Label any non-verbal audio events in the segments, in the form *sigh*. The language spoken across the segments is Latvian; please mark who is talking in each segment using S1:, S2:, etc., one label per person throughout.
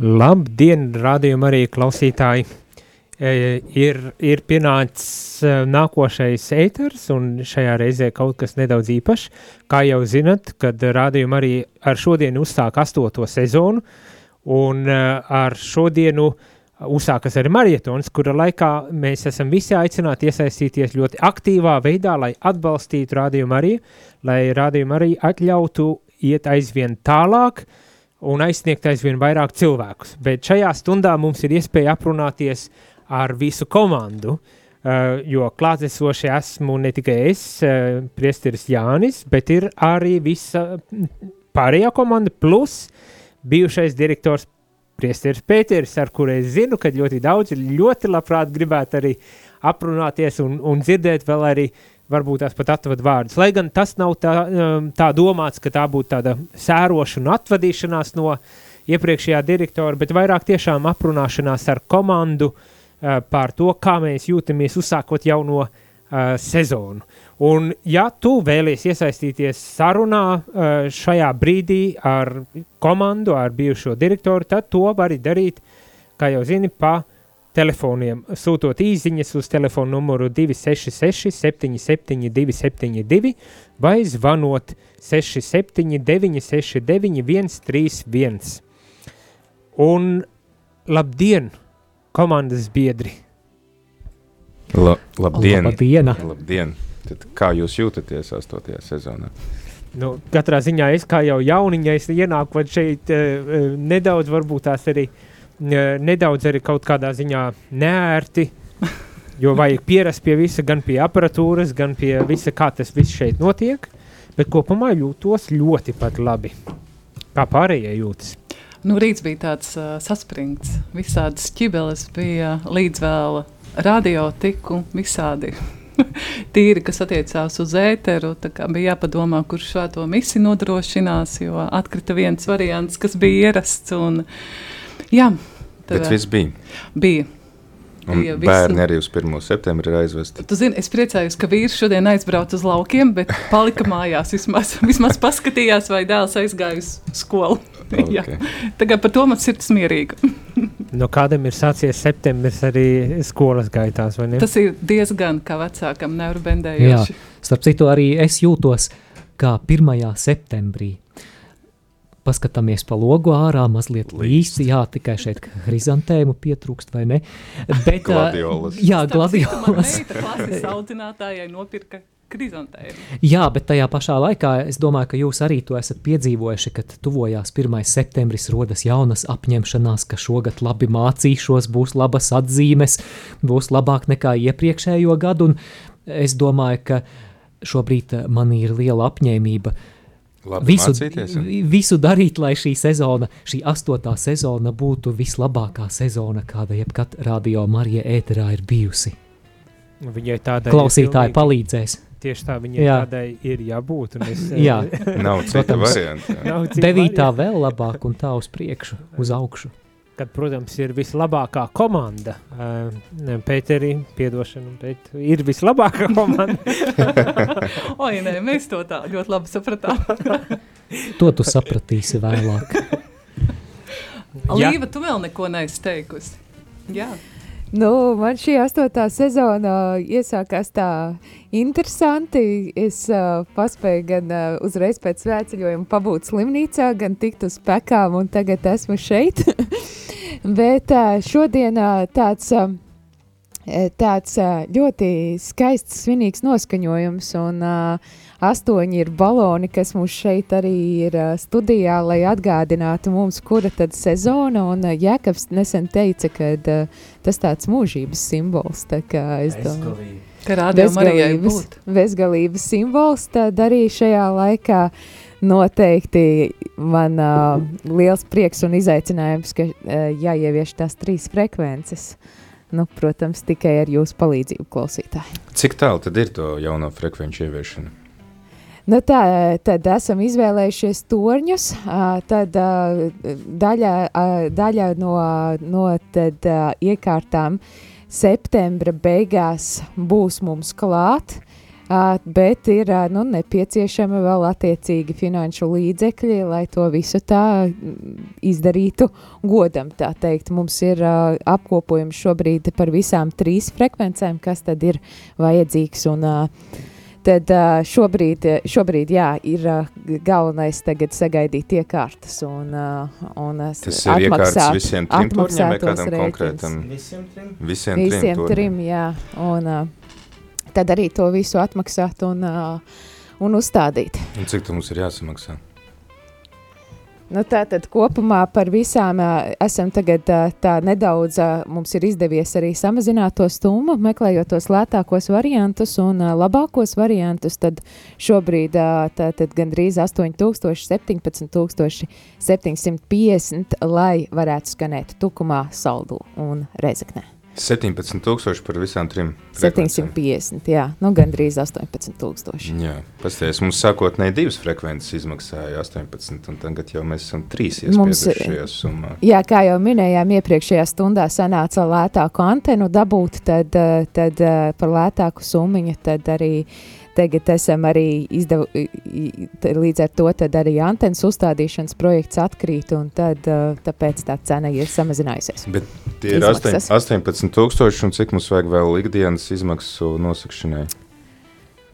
S1: Labdien, rādījuma arī klausītāji! E, ir, ir pienācis e, nākošais eiters, un šajā reizē kaut kas nedaudz īpašs. Kā jau zinat, kad rādījuma arī ar šodienu uzsāk astoto sezonu, un e, ar šodienu uzsākas arī marietons, kura laikā mēs esam visi aicināti iesaistīties ļoti aktīvā veidā, lai atbalstītu rādījumu arī, lai rādījumu arī atļautu iet aizvien tālāk, uh, un aizsniegt aizvien vairāk cilvēkus. Bet šajā stundā mums ir iespēja aprunāties ar visu komandu, uh, jo klātesoši esmu ne tikai es, uh, priesteris Jānis, bet ir arī visa pārējā komanda, plus bijušais direktors priesteris Pēteris, ar kuru es zinu, ka ļoti daudzi ļoti labprāt gribētu arī aprunāties un, un dzirdēt vēl arī varbūt tās pat atved vārdus. Lai gan tas nav tā, um, tā domāts, ka tā būtu tāda sērošana, atvadīšanās no iepriekšējā direktora, bet vairāk tiešām aprunāšanās ar komandu uh, par to, kā mēs jūtamies uzsākot jauno uh, sezonu. Un ja tu vēlies iesaistīties sarunā uh, šajā brīdī ar komandu, ar bijušo direktoru, tad to vari darīt, kā jau zini, pa telefoniem, sūtot īsiņas uz telefonu numuru 266, 77, 272 vai zvanot 679, 69, 131. Un labdien, komandas biedri!
S2: La, labdien!
S3: Labdiena.
S2: labdien. Tad kā jūs jūtaties 8. sezonā?
S1: Nu, katrā ziņā es kā jau jauniņais ienāku šeit uh, nedaudz varbūt tās arī uh, nedaudz arī kaut kādā ziņā neērti, jo vajag pierast pie visa, gan pie aparatūras, gan pie visa, kā tas viss šeit notiek, bet kopumā jūtos ļoti labi. Kā pārējie jūtas?
S4: Nu, rīts bija tāds uh, saspringts, visādas ķibeles bija līdz vēl radio tiku, visādi *laughs* tīri, kas attiecās uz ēteru. Bija jāpadomā, kurš šo misiju nodrošinās, jo atkrita viens variants, kas bija ierasts. Un, jā,
S2: Bet viss bija.
S4: Bija.
S2: Un bija bērni visu... arī uz 1. septembri ir aizvesti.
S4: Tu zini, es priecājos, ka vīrs šodien aizbrauca uz laukiem, bet palika mājās. Vismaz, *laughs* vismaz paskatījās, vai dēls aizgāja uz skolu. *laughs* Okay. Tagad par to man sirds mierīga. *laughs*
S1: no kādam ir sācies septembris arī skolas gaitās, vai ne?
S4: Tas ir diezgan kā vecākam neurbendējoši.
S3: Jā, starp citu arī es jūtos kā 1. septembrī paskatāmies pa logu ārā, mazliet līsti, jā, tikai šeit hrizantēmu pietrūkst, vai ne?
S2: Bet, gladiolas.
S3: Jā, gladiolas.
S4: Klases audzinātājai nopirka krizantēmu.
S3: Jā, bet tajā pašā laikā es domāju, ka jūs arī to esat piedzīvojuši, kad tuvojās 1. septembris, rodas jaunas apņemšanās, ka šogad labi mācīšos, būs labas atzīmes, būs labāk nekā iepriekšējo gadu, un es domāju, ka šobrīd man ir liela apņēmība
S2: Labi
S3: visu,
S2: mācīties,
S3: visu darīt, lai šī sezona, šī astotā sezona būtu vislabākā sezona, kāda jebkad radio Marija ēterā ir bijusi.
S1: Viņai tādai
S3: Klausītāji palīdzēs.
S1: Tieši tā viņai jā. tādai ir jābūt. Es,
S3: jā,
S2: nav cita varianta.
S3: Devītā vēl labāk un tā uz priekšu, uz augšu
S1: kad, protams, ir vislabākā komanda. Pēteri, piedošana, bet ir vislabākā *laughs* komanda. *laughs*
S4: Oi, nē, mēs to tā ļoti labi sapratām. *laughs*
S3: to tu sapratīsi vēlāk.
S4: Līva, tu vēl neko neesi teikusi. Jā.
S5: Nu, man šī astotā sezona iesākās tā interesanti. Es uh, paspēju gan uh, uzreiz pēc svētceļojuma pabūt slimnīcā, gan tikt uz pekām, un tagad esmu šeit. *laughs* Bet uh, šodien uh, tāds, uh, tāds uh, ļoti skaists, svinīgs noskaņojums, un uh, astoņi ir baloni, kas mums šeit arī ir studijā, lai atgādinātu mums, kura tad sezona, un Jēkabs nesen teica, ka tas tāds mūžības simbols, tā kā es domāju.
S4: Bezgalības,
S5: bezgalības simbols, tad arī šajā laikā noteikti man uh, liels prieks un izaicinājums, ka uh, jāievieš tās trīs frekvences. Nu, protams, tikai ar jūsu palīdzību klausītāji.
S2: Cik tālu tad ir to jauno frekvenču ieviešana?
S5: Nu tā, tad esam izvēlējušies torņus. Tad daļa, daļa no, no tad, iekārtām septembra beigās būs mums klāt. bet ir nu, nepieciešami vēl attiecīgi finanšu līdzekļi, lai to visu tā izdarītu godam. Tā teikt, mums ir apkopojums šobrīd par visām trīs frekvencēm, kas tad ir vajadzīgs. Un, tad šobrīd, šobrīd jā, ir galvenais tagad sagaidīt iekārtas un, un
S2: Tas ir iekārtas visiem trim turņiem vai kādam konkrētam?
S1: Visiem trim?
S2: Visiem,
S5: Visiem
S2: trim,
S5: trim, jā. Un, tad arī to visu atmaksāt un, un uzstādīt.
S2: Un cik tam mums ir jāsamaksā?
S5: Nu, tā tad kopumā par visām esam tagad tā nedaudz, mums ir izdevies arī samazināt to stummu, meklējot tos lētākos variantus un labākos variantus, tad šobrīd tā tad gandrīz 8000, 17750, lai varētu skanēt tukumā, saldu un rezeknē.
S2: 17,000 par visām trim. frekvencēm.
S5: 750, jā, nu gandrīz 18,000.
S2: Jā, pasties, mums sākotnēji divas frekvences izmaksāja 18, un tagad jau mēs esam trīs
S5: Mums-
S2: iespieduši šajā summā.
S5: Jā, kā jau minējām, iepriekšējā stundā sanāca lētāku antenu dabūt, tad, eh, tad eh, par lētāku summiņu, tad arī tagad esam arī izdevu, līdz ar to arī antenas uzstādīšanas projekts atkrīt, un tad tāpēc tā cena ir samazinājusies.
S2: Bet tie ir
S5: Izmaksas.
S2: 18,000, un cik mums vajag vēl ikdienas izmaksu nosakšanai?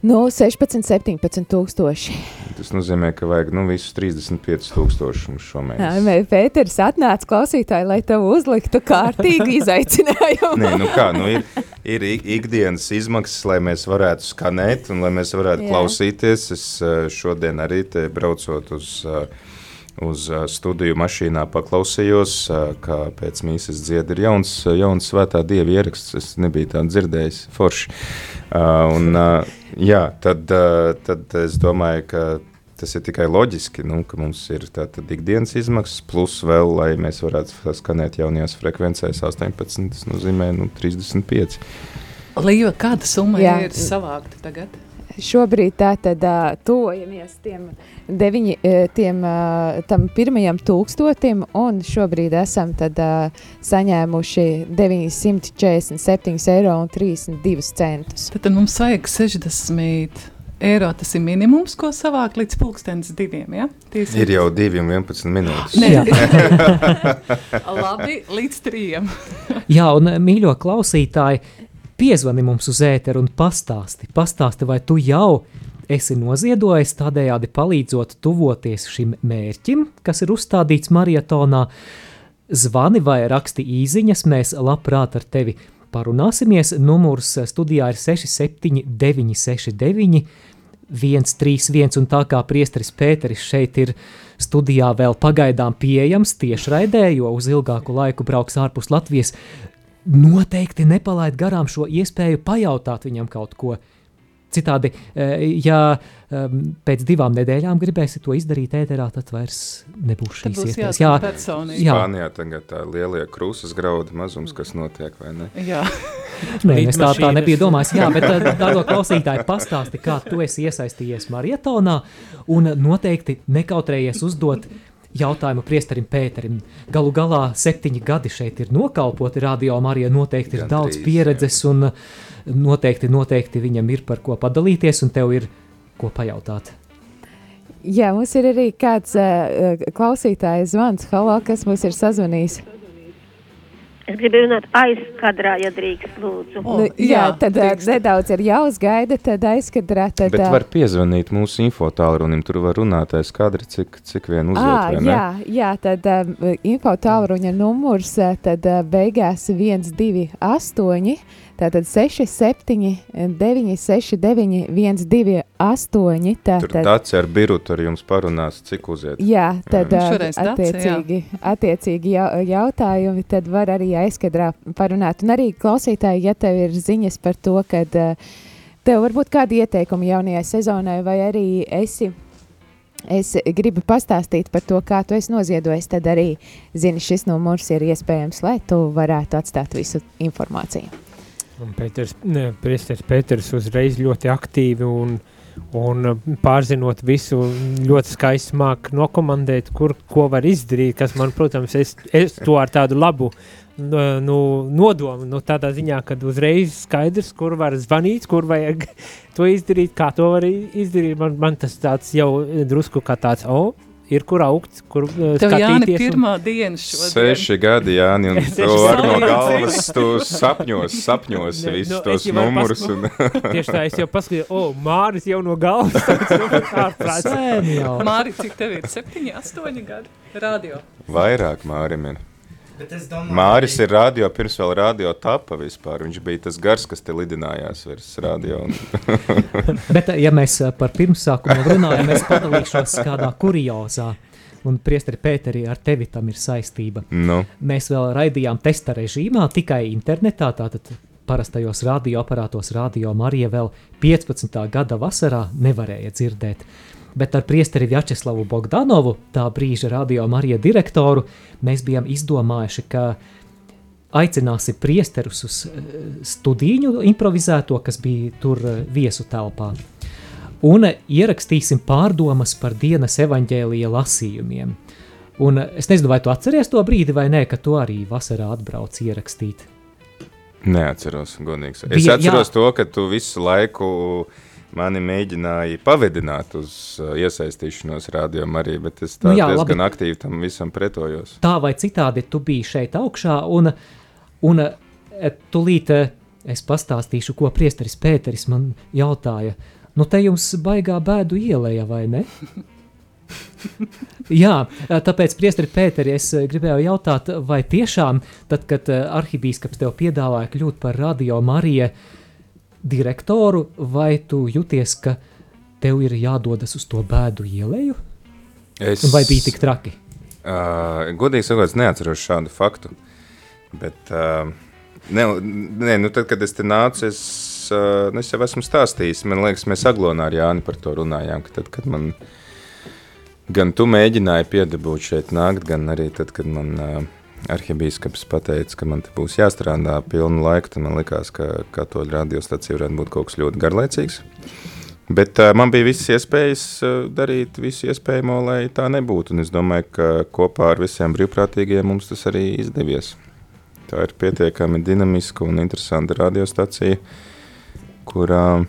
S5: Nu, 16, 17 tūkstoši.
S2: Tas nozīmē, ka vajag nu, visus 35,000 mums
S5: Jā,
S2: šomēnes.
S5: mē, Pēters atnāca klausītāji, lai tev uzliktu kārtīgi *laughs* izaicinājumu.
S2: Nē, nu kā, nu ir, ir ik- ikdienas izmaksas, lai mēs varētu skanēt un lai mēs varētu
S5: Jā.
S2: Jā. klausīties. Es eh, šodien arī te braucot uz, eh, uz eh, studiju mašīnā paklausījos, eh, kā pēc mīsas dzied ir jauns, jauns svētā dieva ieraksts. Es nebiju tā dzirdējis forši. Uh, un, uh, jā, tad, uh, tad es domāju, ka tas ir tikai loģiski, nu, ka mums ir tātad ikdienas izmaksas, plus vēl, lai mēs varētu skanēt jaunajās frekvencēs 18, tas nozīmē nu, 35.
S4: Līva, kāda summa
S5: Jā.
S4: ir savākta tagad?
S5: Šobrīd tā tad uh, tuvojamies tiem, deviņi, tiem uh, tam pirmajam tūkstotim, un šobrīd esam tad uh, saņēmuši 947 eiro un 32 centus.
S4: Tad, tad mums vajag 60 eiro. Tas ir minimums, ko savākt līdz pulkstenis diviem. Ja? Tie
S2: Ir jau 2 un 11 minūtes.
S4: Nē, *laughs* labi, līdz trijiem.
S3: Jā, un mīļo klausītāji, piezvani mums uz ēteru un pastāsti, pastāsti, vai tu jau esi noziedojis tādējādi palīdzot tuvoties šim mērķim, kas ir uzstādīts maratonā. Zvani vai raksti īsiņas, mēs labprāt ar tevi parunāsimies. Numurs studijā ir 679, 69, 131, un tā kā priesteris Pēteris šeit ir studijā vēl pagaidām pieejams tiešraidē, jo uz ilgāku laiku brauks ārpus Latvijas, noteikti nepalaid garām šo iespēju pajautāt viņam kaut ko. Citādi, eh, ja pēc divām nedēļām gribēsi to izdarīt ēterā, tad vairs nebūs šīs iespējas. Jā,
S4: personīgi.
S3: Jā.
S2: Spānijā tagad tā lielie krūzes graudu mazums, kas notiek, vai ne?
S4: Jā.
S3: Nē, es tā, tā nebiju domājis. Jā, bet, eh, dārgā klausītāji, pastāsti, kā tu esi iesaistījies maratonā un noteikti nekautrējies uzdot jautājumu priesterim Pēterim. Galu galā septiņi gadi šeit ir nokalpoti. Radio Marija noteikti ir
S2: Gandrīz,
S3: daudz pieredzes un noteikti, noteikti viņam ir par ko padalīties un tev ir ko pajautāt.
S5: Jā, mums ir arī kāds uh, klausītājs zvans, halo, kas mums ir sazvanījis.
S6: Es gribu runāt aizkadrā, ja drīkst, lūdzu.
S4: O,
S5: nu, jā,
S4: jā,
S5: tad
S4: drīkst.
S5: nedaudz ir jāuzgaida, tad aizkadrā. Tad,
S2: Bet var piezvanīt mūsu infotālrunim, tur var runāt aiz kadra, cik, cik vien vai ne?
S5: jā, jā, tad um, info tālruņa numurs ā, tad uh, beigās 128, tātad 67, 969, 128.
S2: Tur
S5: Tātad,
S2: tāds ar birutu ar jums parunās, cik uziet.
S5: Jā, tad
S4: Jā. Dace, jā.
S5: attiecīgi, attiecīgi jau, jautājumi tad var arī aizkadrā parunāt. Un arī klausītāji, ja tev ir ziņas par to, kad tev varbūt kādi ieteikumi jaunajai sezonai vai arī esi Es gribu pastāstīt par to, kā tu esi noziedojis. Tad arī, zini, šis numurs ir iespējams, lai tu varētu atstāt visu informāciju.
S1: Un Pēters, ne, priesteris Pēters uzreiz ļoti aktīvi un, Un pārzinot visu, ļoti skaisti māk nokomandēt, kur ko var izdarīt, kas man, protams, es, es to ar tādu labu nu, nodomu, nu, tādā ziņā, kad uzreiz skaidrs, kur var zvanīt, kur vajag *laughs* to izdarīt, kā to var izdarīt. Man, man tas tāds jau drusku kā tāds, oh, ir kur augt, kur uh,
S4: Tev Jāni
S1: un...
S4: pirmā diena šodien.
S2: Seši gadi, Jāni, un *laughs* to var no galvas, tu sapņos, sapņos ne, visus no, tos numurus. Un... *laughs*
S1: Tieši tā, es jau paskatījos, o, oh, Māris jau no galvas. *laughs*
S4: Māri, cik tev ir? Septiņi, astoņi gadi? Radio.
S2: Vairāk Mārim ir. Domāju, Māris ir radio, pirms vēl radio tapa vispār. Viņš bija tas gars, kas te lidinājās virs radio. *laughs*
S3: Bet, ja mēs eh, par pirmsākumu runājam, es padalīšos kādā kuriozā. Un, Priesteri, Pēteri, ar tevi tam ir saistība.
S2: Nu.
S3: Mēs vēl raidījām testa režīmā, tikai internetā, tātad parastajos radioaparātos, radio Marija vēl 15. gada vasarā nevarēja dzirdēt bet ar priesteri Vjačeslavu Bogdanovu, tā brīža radio Marija direktoru, mēs bijām izdomājuši, ka aicināsim priesterus uz eh, studiju improvizēto, kas bija tur eh, viesu telpā. Un ierakstīsim pārdomas par dienas evaņģēlija lasījumiem. Un es nezinu, vai tu atceries to brīdi vai nē, ka tu arī vasarā atbrauc ierakstīt.
S2: Neatceros, godīgi. Es Bija, atceros jā. to, ka tu visu laiku uh, mani mēģināja pavedināt uz uh, iesaistīšanos rādījumā arī, bet es tā nu jā, diezgan labi. aktīvi tam visam pretojos.
S3: Tā vai citādi tu biji šeit augšā, un, un e, tulīt e, es pastāstīšu, ko priesteris Pēteris man jautāja. Nu te jums baigā bēdu ielēja, vai ne? *laughs* Jā, tāpēc, Priesteri Pēteri, es gribēju jautāt, vai tiešām, tad, kad arhibīskaps tev piedāvāja kļūt par radio Mariju, direktoru, vai tu jūties, ka tev ir jādodas uz to bēdu ielēju? Es... Vai bija tik traki?
S2: Uh, godīgi sakot, es neatceros šādu faktu. Bet, uh, ne, ne, nu tad, kad es te nācu, es, uh, nu, es jau esmu stāstījis. Man liekas, mēs Aglonā ar Jāni par to runājām. Ka tad, kad man gan tu mēģināji piedabūt šeit nākt, gan arī tad, kad man uh, arhibīskaps pateica, ka man te būs jāstrādā pilnu laiku, tad man likās, ka katoļu radiostacija varētu būt kaut kas ļoti garlaicīgs. Bet uh, man bija visas iespējas uh, darīt visu iespējamo, lai tā nebūtu. Un es domāju, ka kopā ar visiem brīvprātīgiem mums tas arī izdevies. Tā ir pietiekami dinamiska un interesanta radiostacija, kurā uh,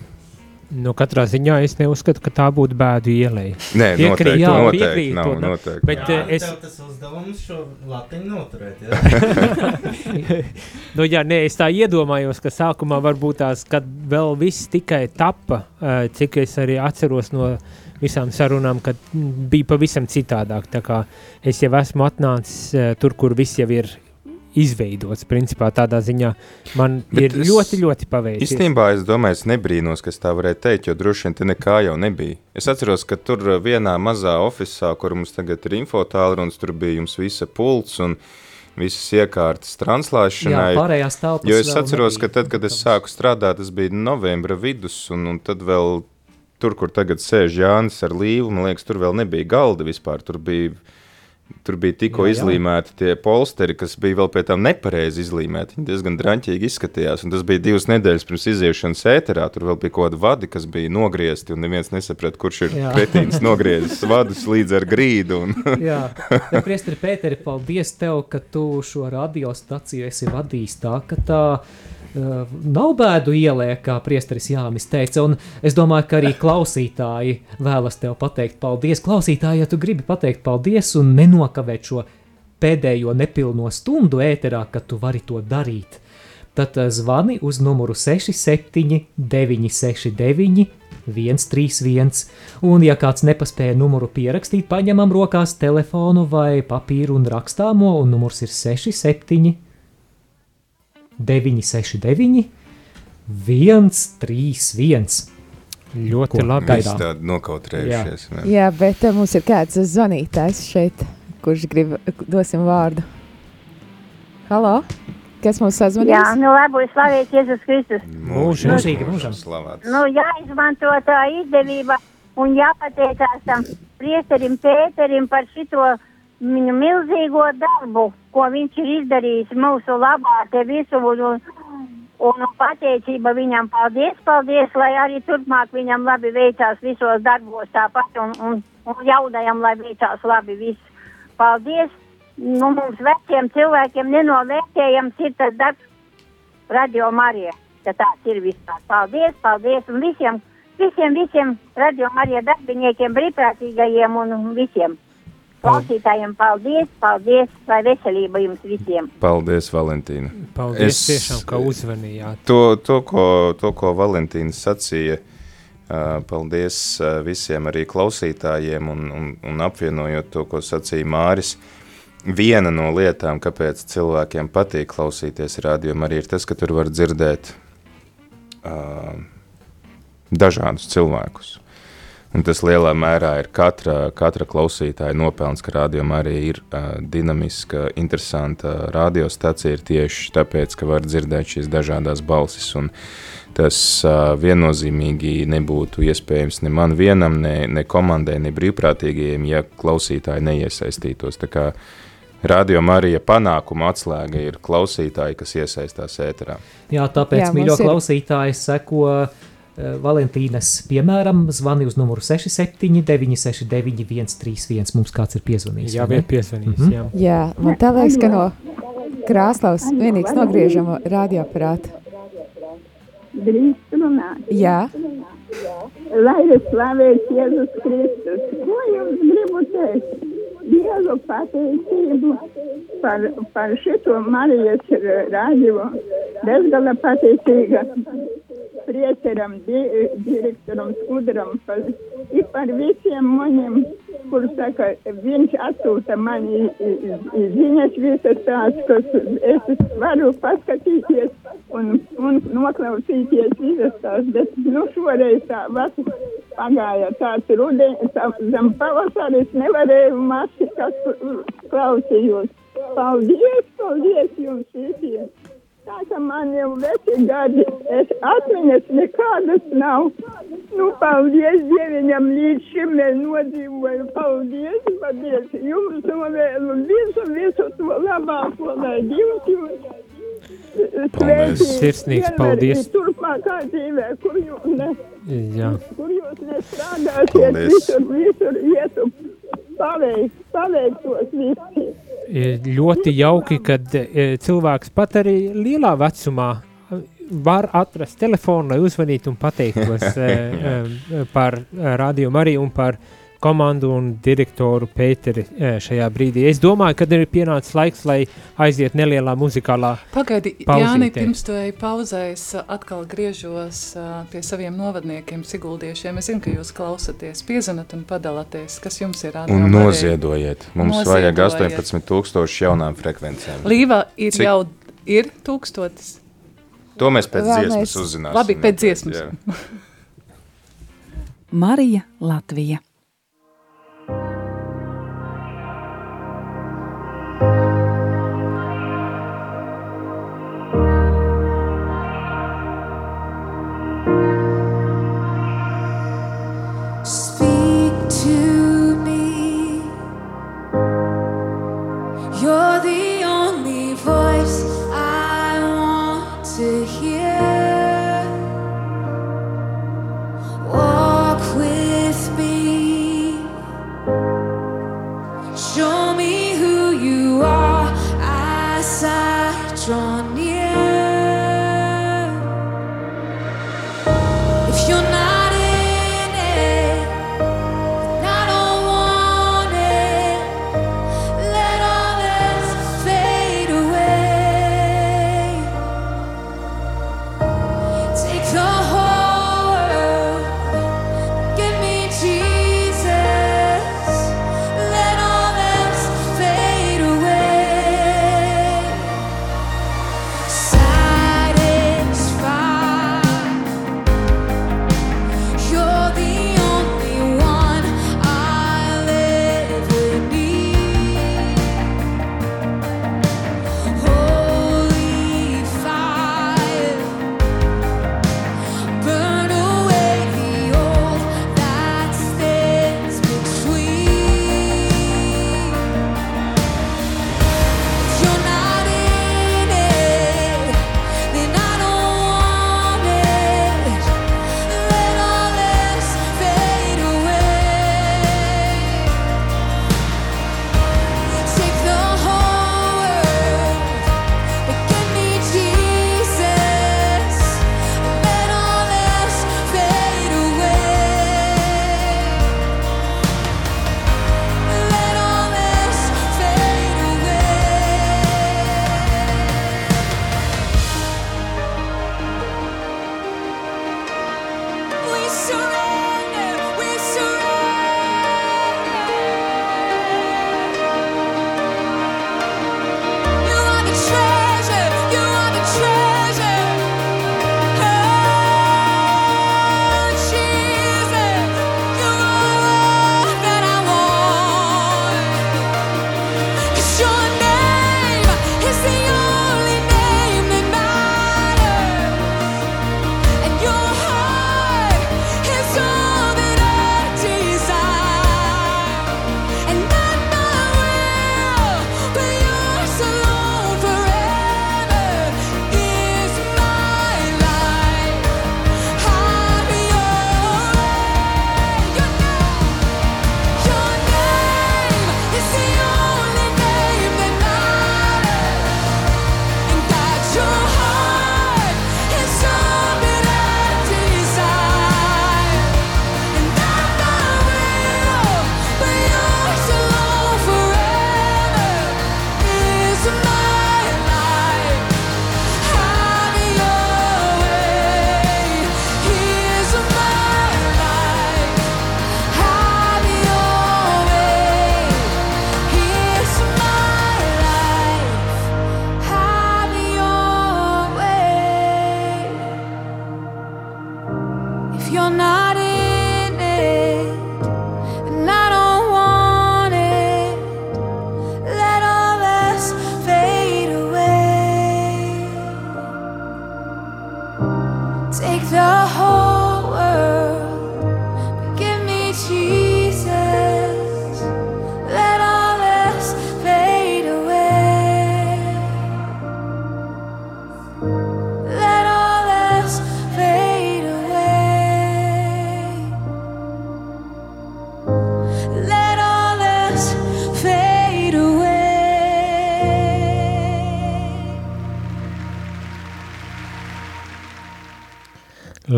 S1: Nu, katrā ziņā es neuzskatu, ka tā būtu bēdu ielēja.
S2: Nē, piekrīt,
S1: jā,
S2: noteikti,
S1: piekrīt
S2: nav,
S1: to,
S2: noteikti.
S1: Bet jā,
S7: es... tas uzdevums šo latiņu noturēt, jā? *laughs*
S1: nu, jā, nē, es tā iedomājos, ka sākumā varbūt tās, kad vēl viss tikai tappa, cik es arī atceros no visām sarunām, kad bija pavisam citādāk. Tā kā es jau esmu atnācis tur, kur viss jau ir izveidots. Principā tādā ziņā man Bet ir es, ļoti, ļoti paveicies.
S2: Īstenībā es domāju, es nebrīnos, kas tā varēja teikt, jo droši vien te nekā jau nebija. Es atceros, ka tur vienā mazā oficiālā, kur mums tagad ir infotālrunis, tur bija jums visa pults un visas iekārtas translēšanai.
S3: Jā, pārējās telpas.
S2: Jo es atceros, nebija. ka tad, kad es sāku strādāt, tas bija novembra vidus, un, un tad vēl tur, kur tagad sēž Jānis ar līvu, man liekas, tur vēl nebija galda vispār. Tur bija Tur bija tikko izlīmēti tie polsteri, kas bija vēl pie tam nepareizi izlīmēti. Viņi diezgan drāmīgi izskatījās. Tas bija divas nedēļas pirms iziešanas ēterā. Tur vēl bija kaut kādi vadi, kas bija nogriezti, un neviens nesaprata, kurš ir kretīns nogriezis vadus līdz ar grīdu. Un... *laughs*
S3: jā, Priesteri Pēteri, paldies tev, ka tu šo radiostaciju esi vadījis tā, ka tā Uh, nav bēdu ieliek, kā priesteris Jānis teica, un es domāju, ka arī klausītāji vēlas tev pateikt paldies. Klausītāji, ja tu gribi pateikt paldies un nenokavēt šo pēdējo nepilno stundu ēterā, kad tu vari to darīt, tad uh, zvani uz numuru 67 969 131, un ja kāds nepaspēja numuru pierakstīt, paņemam rokās telefonu vai papīru un rakstāmo, un numurs ir 67 969, 131.
S1: Ļoti Ko? labi.
S2: Mēs tādi nokautrējušies.
S5: Jā. jā, bet uh, mums ir kāds zvanītājs šeit, kurš grib dosim vārdu. Halo? Kas mums sazvanīs?
S6: Jā, nu labi, slavēts Jēzus Kristus.
S3: Mūžīgi, mūžam.
S2: Slavēts.
S6: Nu, jāizmanto tā izdevība un jāpateicās tam priesterim Pēterim par šito viņu milzīgo darbu, ko viņš ir izdarījis mūsu labā, te visu, un, Un, pateicība viņam paldies, paldies, lai arī turpmāk viņam labi veicās visos darbos tāpat un, un, un jaudajam, lai veicās labi viss. Paldies! Nu, mums veciem cilvēkiem nenovērtējams ir tas darbs radio Marija, ka tāds ir vispār. Paldies, paldies un visiem, visiem, visiem radio Marija darbiniekiem, brīvprātīgajiem un visiem. Klausītājiem paldies, paldies, lai veselība jums visiem.
S2: Paldies, Valentīna.
S1: Paldies
S2: Es-
S1: tiešām, ka uzvanījāt.
S2: To, to, ko, to, ko Valentīna sacīja, paldies visiem arī klausītājiem un, un, un apvienojot to, ko sacīja Māris. Viena no lietām, kāpēc cilvēkiem patīk klausīties rādījumu, arī ir tas, ka tur var dzirdēt uh, dažādus cilvēkus. Un tas lielā mērā ir katra, katra klausītāja nopelns, ka rādījumā arī ir uh, dinamiska, interesanta radiostacija. Ir tieši tāpēc, ka var dzirdēt šīs dažādas balsis. Un tas uh, viennozīmīgi nebūtu iespējams ne man vienam, ne, ne komandai, ne brīvprātīgajiem, ja klausītāji neiesaistītos. Radio Marija panākuma atslēga ir klausītāji, kas iesaistās ēterā.
S3: Jā, tāpēc, mīļo klausītāji, seko uh, Valentīnas piemēram, zvani uz numuru 67, 969, 131. Mums kāds ir piezvanījis.
S1: Jā, bija piezvanījis.
S3: Mhm.
S1: jā.
S5: Jā, man tā liekas, ka no krāslaus vienīgs nogriežam radioaparātu.
S8: Drīkst runāt.
S5: Jā,
S8: Lai ir slavēts Jēzus Kristus. Ko jums gribu teikt? Dievu pateicību par, par šito Marijas rādību. Bezgala pateicīga prieceram, di, direktoram Skudram par, i par visiem maņiem, kur saka, viņš atsūta mani ziņas visas tās, kas es varu paskatīties un, un noklausīties visas tās, bet nu šoreiz tā vasara pagāja tāds rudenis, tā, zem pavasaris nevarēju masi, kas klausījos. Paldies, paldies jums visiem! Tā kā man jau veci gadi, es atmiņas nekādas nav. Nu, paldies Dieviņam, līdz šim mēs nodzīvoju. Paldies, paldies. Jums novēlu visu, visu to labāko, lai Dievs jūs
S2: Paldies.
S1: Sirsnīgs paldies.
S8: Turpmākā dzīvē, kur jūs, ne,
S1: Jā.
S8: kur jūs nestrādāsiet,
S2: Paldies.
S8: visur, visur ietu paveikt, paveikt tos visus.
S1: Ir ļoti jauki, kad e, cilvēks pat arī lielā vecumā e, var atrast telefonu, lai uzvanītu un pateiktos *laughs* e, e, par radio arī un par komandu un direktoru Pēteri e, šajā brīdī. Es domāju, ka ir pienācis laiks, lai aiziet nelielā muzikālā
S4: Pagaidi. Jāni, pirms tu ej pauzēs, atkal griežos ā, pie saviem novadniekiem, siguldiešiem. Es zinu, ka jūs klausaties, piezvanat un padalāties, kas jums ir
S2: Un
S4: rādījumā.
S2: noziedojiet. Mums vajag
S4: Noziedojiet.
S2: 18,000 jaunām frekvencēm.
S4: Līva ir
S2: Cik?
S4: Jau ir tūkstotis.
S2: To mēs pēc
S5: Vēl
S2: dziesmas
S5: mēs-
S2: uzzināsim.
S4: Labi, pēc dziesmas. *laughs*
S9: Marija Latvija.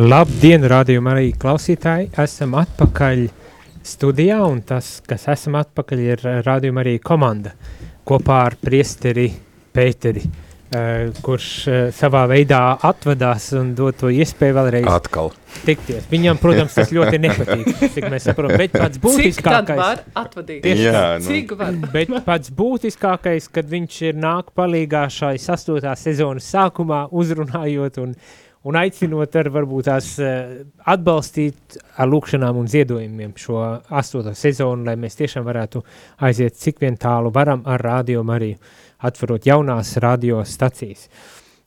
S1: Labdien, rādījumā arī klausītāji! Esam atpakaļ studijā, un tas, kas esam atpakaļ, ir rādījuma arī komanda kopā ar priesteri Pēteri, uh, kurš uh, savā veidā atvadās un dod to iespēju vēlreiz
S2: Atkal.
S1: tikties. Viņam, protams, tas ļoti *laughs* nepatīk, cik mēs saprotam, bet pats
S4: Cik tad
S1: būtiskākais.
S4: var atvadīt?
S1: Tieši
S2: Jā,
S1: tā.
S2: nu.
S4: Cik var?
S1: Bet pats būtiskākais, kad viņš ir nāk palīgā šai sastotā sezonas sākumā, uzrunājot un, un aicinot ar varbūt tās eh, atbalstīt ar lūkšanām un ziedojumiem šo astoto sezonu, lai mēs tiešām varētu aiziet cik vien tālu varam ar radio Mariju, atverot jaunās radio stacijas.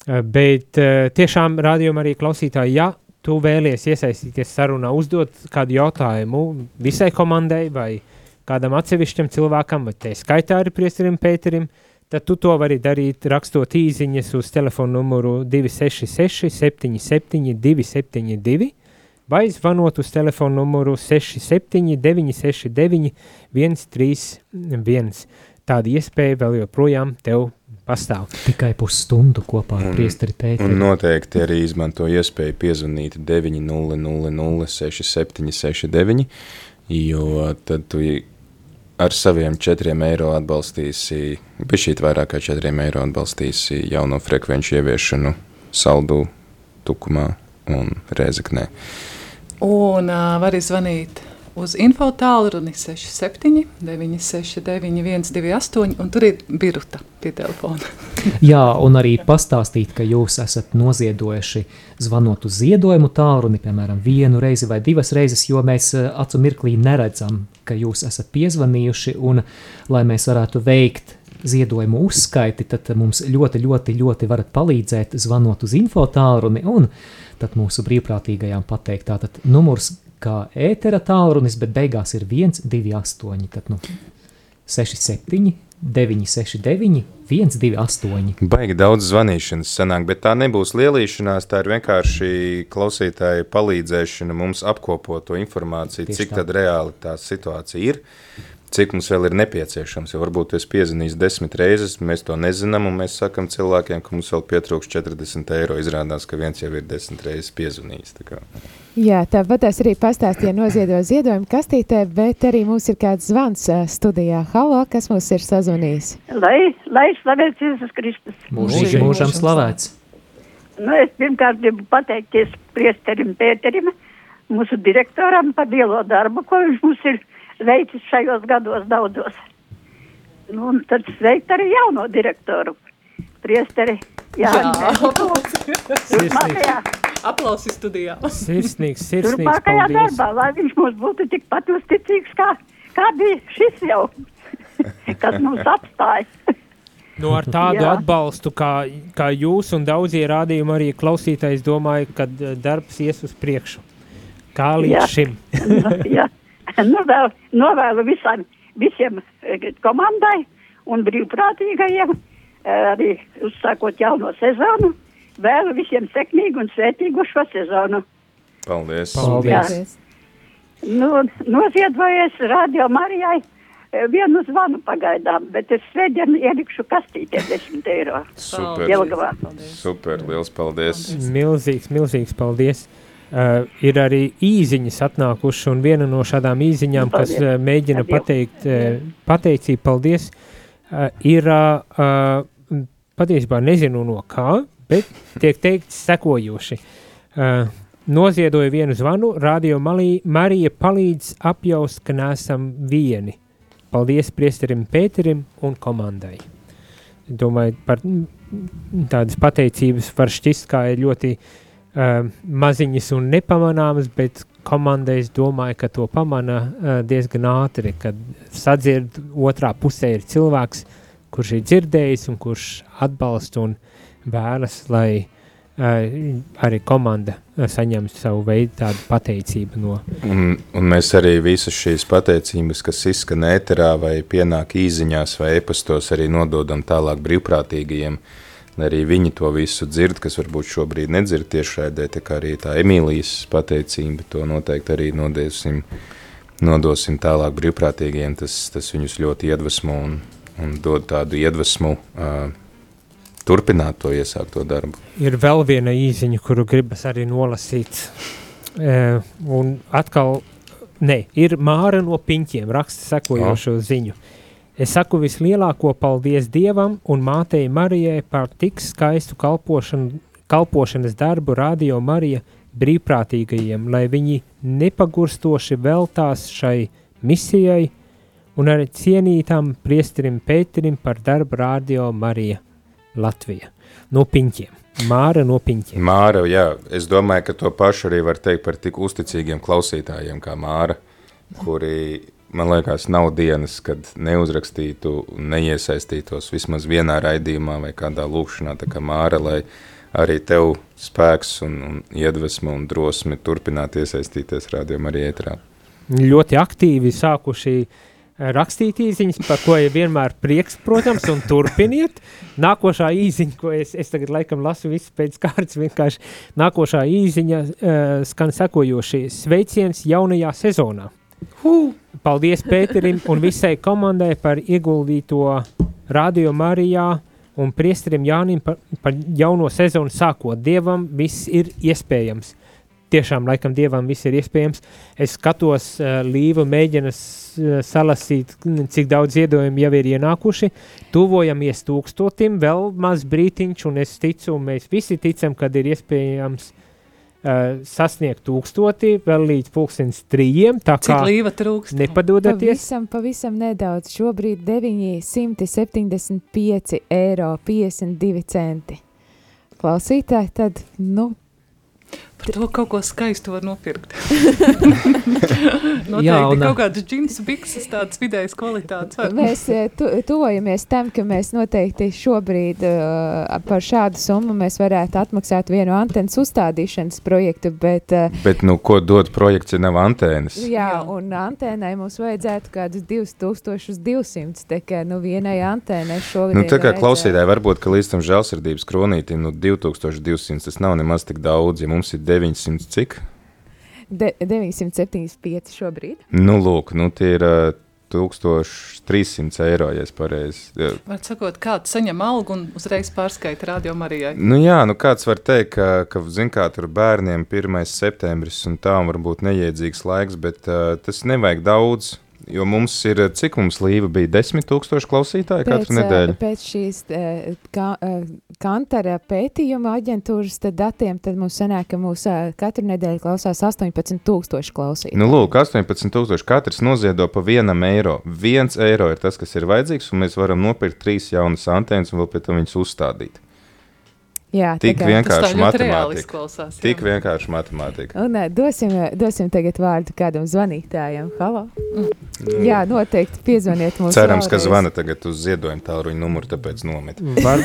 S1: Eh, Bet eh, tiešām radio arī klausītāji, ja tu vēlies iesaistīties sarunā, uzdot kādu jautājumu visai komandai vai kādam atsevišķam cilvēkam, vai te skaitā arī priesterim Pēterim, tad tu to vari darīt rakstot īziņas uz telefonu numuru 266 77 272 vai zvanot uz telefonu numuru 67 969 131. Tāda iespēja vēl joprojām tev pastāv.
S3: Tikai pusstundu kopā ar
S2: Un-
S3: priesteri
S2: Un
S3: Pēteri.
S2: noteikti arī izmanto iespēju piezvanīt 900 6769, jo tad tu ar saviem 4 eiro atbalstīsi, pišķīt vairāk kā 4 eiro atbalstīsi jauno frekvenču ieviešanu saldu, tukumā un rēzeknē.
S4: Un uh, var izvanīt uz info tālruni 67 969 128, un tur ir biruta pie telefona. *laughs*
S3: Jā, un arī pastāstīt, ka jūs esat noziedojuši zvanot uz ziedojumu tālruni, piemēram, vienu reizi vai divas reizes, jo mēs eh, acu mirklī neredzam, ka jūs esat piezvanījuši, un lai mēs varētu veikt ziedojumu uzskaiti, tad mums ļoti, ļoti, ļoti varat palīdzēt zvanot uz info tālruni, un tad mūsu brīvprātīgajām pateikt, tātad numurs kā ētera tālrunis, bet beigās ir 128, tad nu 67, 969, 128.
S2: Baigi daudz zvanīšanas sanāk, bet tā nebūs lielīšanās, tā ir vienkārši klausītāja palīdzēšana mums apkopot to informāciju,
S3: Tieši
S2: cik
S3: tā.
S2: tad reāli tā situācija ir, cik mums vēl ir nepieciešams, jo varbūt es piezinīs desmit reizes, mēs to nezinām, un mēs sakam cilvēkiem, ka mums vēl pietrūks 40 eiro, izrādās, ka viens jau ir desmit reizes piezvanījis. tā kā.
S5: Jā, tāpat es arī pastāstīju noziedo ziedojumu kastītē, bet arī mums ir kāds zvans studijā. Halo, kas mums ir sazvanījis?
S8: Lai, lai slavēts Jēzus Kristus.
S3: Mūžīgi mūžam slavēts.
S8: Nu, es pirmkārt gribu pateikties priesterim Pēterim, mūsu direktoram par lielo darbu, ko viņš mums ir veicis šajos gados daudzos. Nu, un tad sveikt arī jauno direktoru, priesteri Jāni. Turpmākajā,
S4: Aplausi studijā.
S1: Sirsnīgs, sirsnīgs
S8: turpmākajā darbā, lai viņš mums būtu tikpat uzticīgs, kā, kā bija šis jau, *laughs* kas mums atstāja.
S1: Nu, ar tādu
S8: Jā.
S1: atbalstu, kā, kā jūs un daudzie rādījumi arī klausītājs domāju, ka eh, darbs ies uz priekšu. Kā līdz
S8: Jā.
S1: šim.
S8: nu, jā. *laughs* *laughs* vēl, novēlu visam, visiem eh, komandai un brīvprātīgajiem, eh, arī uzsākot jauno sezonu, vēlu visiem sekmīgu un svētīgu šo sezonu.
S2: Paldies!
S1: Paldies.
S8: Nu, noziedojies Radio Marijai eh, vienu zvanu pagaidām, bet es svētdien ielikšu kastītē 10 eiro.
S2: Super!
S8: Jelgavā.
S2: Super, liels paldies!
S1: Milzīgs, milzīgs paldies. Uh, ir arī īsiņas atnākušas, un viena no šādām īsiņām, kas
S8: Paldies.
S1: uh, mēģina pateikt, uh, pateicību, paldies, uh, ir uh, patiesībā nezinu no kā, bet tiek teikts sekojoši. Uh, noziedoja vienu zvanu, radio Malī, Marija palīdz apjaust, ka neesam vieni. Paldies priesterim Pēterim un komandai. Domāju, par tādas pateicības var šķist, kā ir ļoti uh, maziņas un nepamanāmas, bet komandai es domāju, ka to pamana uh, diezgan ātri, kad sadzird otrā pusē ir cilvēks, kurš ir dzirdējis un kurš atbalsta un vēlas, lai uh, arī komanda uh, saņemtu savu veidu tādu pateicību no
S2: Un, un mēs arī visas šīs pateicības, kas izskan ēterā vai pienāk īziņās vai e-pastos, arī nododam tālāk brīvprātīgajiem, lai arī viņi to visu dzird, kas varbūt šobrīd nedzird tiešraidē, tā kā arī tā Emīlijas pateicība, to noteikti arī nodēsim, nodosim tālāk brīvprātīgajiem, tas, tas viņus ļoti iedvesmo un, un dod tādu iedvesmu uh, turpināt to iesākto darbu.
S1: Ir vēl viena īziņa, kuru gribas arī nolasīt. E, un atkal, ne, ir Māra no piņķiem, raksta sekojošo oh. ziņu. Es saku vislielāko paldies Dievam un mātei Marijai par tik skaistu kalpošanu, kalpošanas darbu Radio Marija brīvprātīgajiem, lai viņi nepagurstoši veltās šai misijai un arī cienītam priesterim Pēterim par darbu Radio Marija Latvija. No piņķiem. Māra no piņķiem.
S2: Māra, jā, es domāju, ka to pašu arī var teikt par tik uzticīgiem klausītājiem kā Māra, kuri, man liekas, nav dienas, kad neuzrakstītu neiesaistītos vismaz vienā raidījumā vai kādā lūkšanā, tā kā Māra, lai arī tev spēks un, un iedvesma un drosme turpināt iesaistīties rādījumā arī ētrā.
S1: Ļoti aktīvi sākuši rakstīt īziņas, par ko ir vienmēr prieks, protams, un turpiniet. Nākošā īziņa, ko es, es tagad laikam lasu visu pēc kārtas, vienkārši nākošā īziņa uh, skan sekojoši sveiciens jaunajā sezonā. Uh. Paldies Pēterim un visai komandai par ieguldīto Radio Marijā un priesterim Jānim par, par jauno sezonu sākot. Dievam viss ir iespējams. Tiešām, laikam, Dievam viss ir iespējams. Es skatos, uh, Līva mēģina uh, salasīt, cik daudz ziedojumu jau ir ienākuši. Tuvojamies tūkstotim, vēl maz brītiņš, un es ticu, un mēs visi ticam, kad ir iespējams uh, sasniegt tūkstoti, vēl līdz pulkstens trījiem, tā
S4: Cik
S1: kā
S4: līva trūkst?
S1: nepadodaties.
S5: Pavisam, pavisam nedaudz. Šobrīd 975 eiro 52 centi. Klausītāji, tad, nu,
S4: Par to kaut ko skaistu var nopirkt. *laughs* Noteikti
S3: Jā, un-
S4: kaut kādas džinsu bikses, tādas vidējas kvalitātes. var.
S5: mēs tu, tuvojamies tam, ka mēs noteikti šobrīd uh, par šādu summu mēs varētu atmaksāt vienu antenas uzstādīšanas projektu, bet uh,
S2: Bet, nu, ko dod projekts, ja nav antēnas?
S5: Jā,
S4: Jā.
S5: un antēnai mums vajadzētu kādus 2200. Tā kā nu, vienai antēnai šogad.
S2: Nu, tā kā klausītāji, varbūt, ka līdz tam žēlsirdības kronītim, nu, 2200 tas nav nemaz tik daudz, ja mums ir 900 cik?
S5: De, 975 šobrīd.
S2: Nu, lūk, nu, tie ir uh, 1300 eiro, ja es pareizi.
S4: Var sakot, kāds saņem algu un uzreiz pārskaita radio Marijai.
S2: Nu, jā, nu kāds var teikt, ka, ka zin, kā, tur bērniem 1. septembris un tā var būt neiedzīgs laiks, bet uh, tas nevajag daudz. Jo mums ir, cik mums līva bija 10 tūkstoši klausītāji katru
S5: eh,
S2: nedēļu?
S5: pēc šīs eh, ka, eh, kantara pētījuma aģentūras tad datiem, tad mums sanāk, ka mūs eh, katru nedēļu klausās 18 tūkstoši klausītāji.
S2: Nu, lūk, 18,000 katrs noziedo pa vienam eiro. Viens eiro ir tas, kas ir vajadzīgs, un mēs varam nopirkt trīs jaunas antenas un vēl pie tam viņas uzstādīt.
S5: Jā,
S2: Tik
S4: tā
S2: vienkārši matemātika.
S4: izklausās. jā.
S2: Tik vienkārši matemātika.
S5: Un eh, dosim, eh, dosim tagad vārdu kādam zvanītājam. Halo? Jā, noteikti piezvaniet mums.
S2: Cerams, ka
S5: vēlreiz.
S2: zvana tagad uz ziedojumu tālruņa numuru, tāpēc nomet.
S1: Var,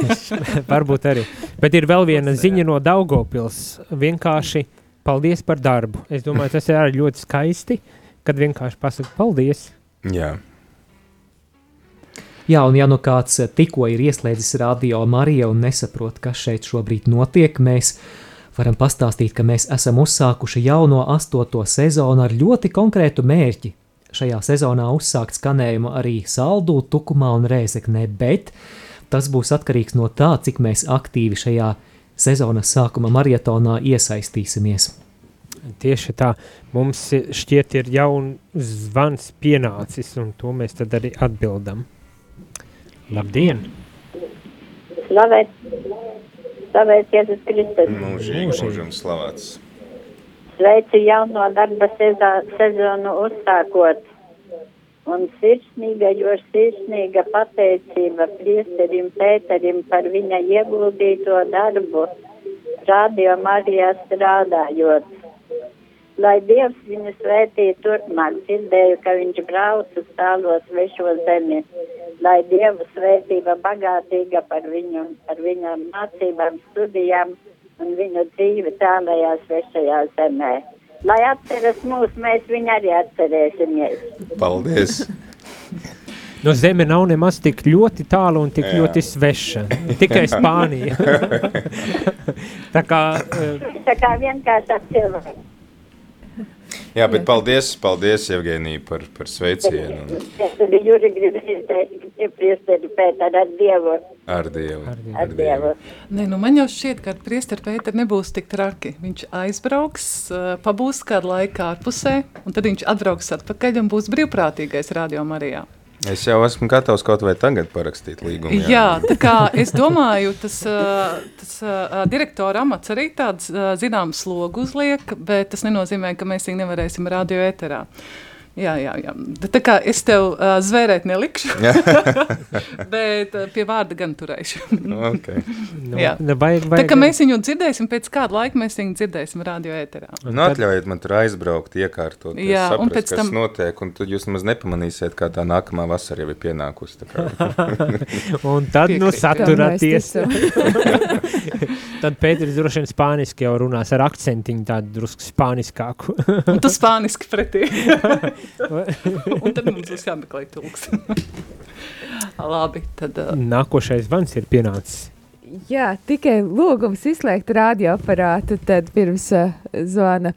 S1: *laughs* varbūt arī. Bet ir vēl viena ziņa no Daugopils. Vienkārši paldies par darbu. Es domāju, tas ir ļoti skaisti, kad vienkārši pasaka paldies.
S2: Jā.
S3: Jā, un ja nu kāds eh, tikko ir ieslēdzis radio Mariju un nesaprot, kas šeit šobrīd notiek, mēs varam pastāstīt, ka mēs esam uzsākuši jauno astoto sezonu ar ļoti konkrētu mērķi. Šajā sezonā uzsākt skanējumu arī Saldū, Tukumā un Rēzeknē, bet tas būs atkarīgs no tā, cik mēs aktīvi šajā sezonas sākuma maratonā iesaistīsimies.
S1: Tieši tā, mums šķiet ir jauns zvans pienācis, un to mēs tad arī atbildam. Labdien!
S6: Slavēt, slavēt Jēzus Kristus.
S2: Mūžīgi, mūžam slavēts.
S6: Sveicu jauno darba sezā- sezonu uzsākot. Un sirsnīga, jo sirsnīga pateicība priesterim Pēterim par viņa ieguldīto darbu, radio Marijā strādājot. Lai Dievs viņu svētī turpmāk, dzirdēju, ka viņš brauc uz tālo svešo zemi. Lai Dieva svētība bagātīga par viņu, par viņa mācībām, studijām un viņu dzīvi tālajā svešajā zemē. Lai atceras mūs, mēs viņu arī atcerēsimies.
S2: Paldies!
S1: No zeme nav nemaz tik ļoti tālu un tik
S2: Jā.
S1: ļoti sveša. Tikai Spānija. *laughs* Tā kā eh,
S6: Tā kā vienkārši cilvēks.
S2: Jā, bet paldies, paldies Evgenija, par, par sveicienu. un
S8: Es arī jūri gribu izteikt, ja priesteri pētā ar Dievu.
S2: Ar Dievu.
S8: Ar Dievu.
S4: Nē, nu man jau šķiet, ka ar priesteri Pēteru nebūs tik traki. Viņš aizbrauks, pabūs kādu laiku ārpusē, un tad viņš atbrauks atpakaļ un būs brīvprātīgais radio Marijā.
S2: Es jau esmu gatavs kaut vai tagad parakstīt līgumu.
S4: Jā, jā tā kā es domāju, tas, uh, tas uh, direktora amats arī tāds uh, zināms slogu uzliek, bet tas nenozīmē, ka mēs viņu nevarēsim radio ēterā. Jā, jā, jā. Bet Tā kā es tev uh, zvērēt nelikšu, *laughs* bet uh, pie vārda gan turēšu.
S2: okay.
S1: Nu,
S4: Jā.
S1: nu, vajag,
S4: Tā kā mēs viņu dzirdēsim, pēc kāda laika mēs viņu dzirdēsim radio ēterā.
S2: Nu, atļaujiet man tur aizbraukt, iekārtot,
S4: Jā, un
S2: saprast,
S4: pēc
S2: kas
S4: tam-
S2: notiek, un tad jūs nemaz nepamanīsiet, kā tā nākamā vasara jau ir pienākusi. tā kā. *laughs*
S1: Un tad, nu,
S4: Piekrītu.
S1: saturaties. *laughs* Tad Pēters droši vien spāniski jau runās ar akcentiņu tādu drusku spāniskāku. *laughs*
S4: Un tu spāniski pretī. *laughs* un tad mums būs jāmeklē tulks. *laughs* Labi, tad uh,
S1: Nākošais vans ir pienācis.
S5: Jā, tikai lūgums izslēgt radioaparātu, tad pirms uh, zvana.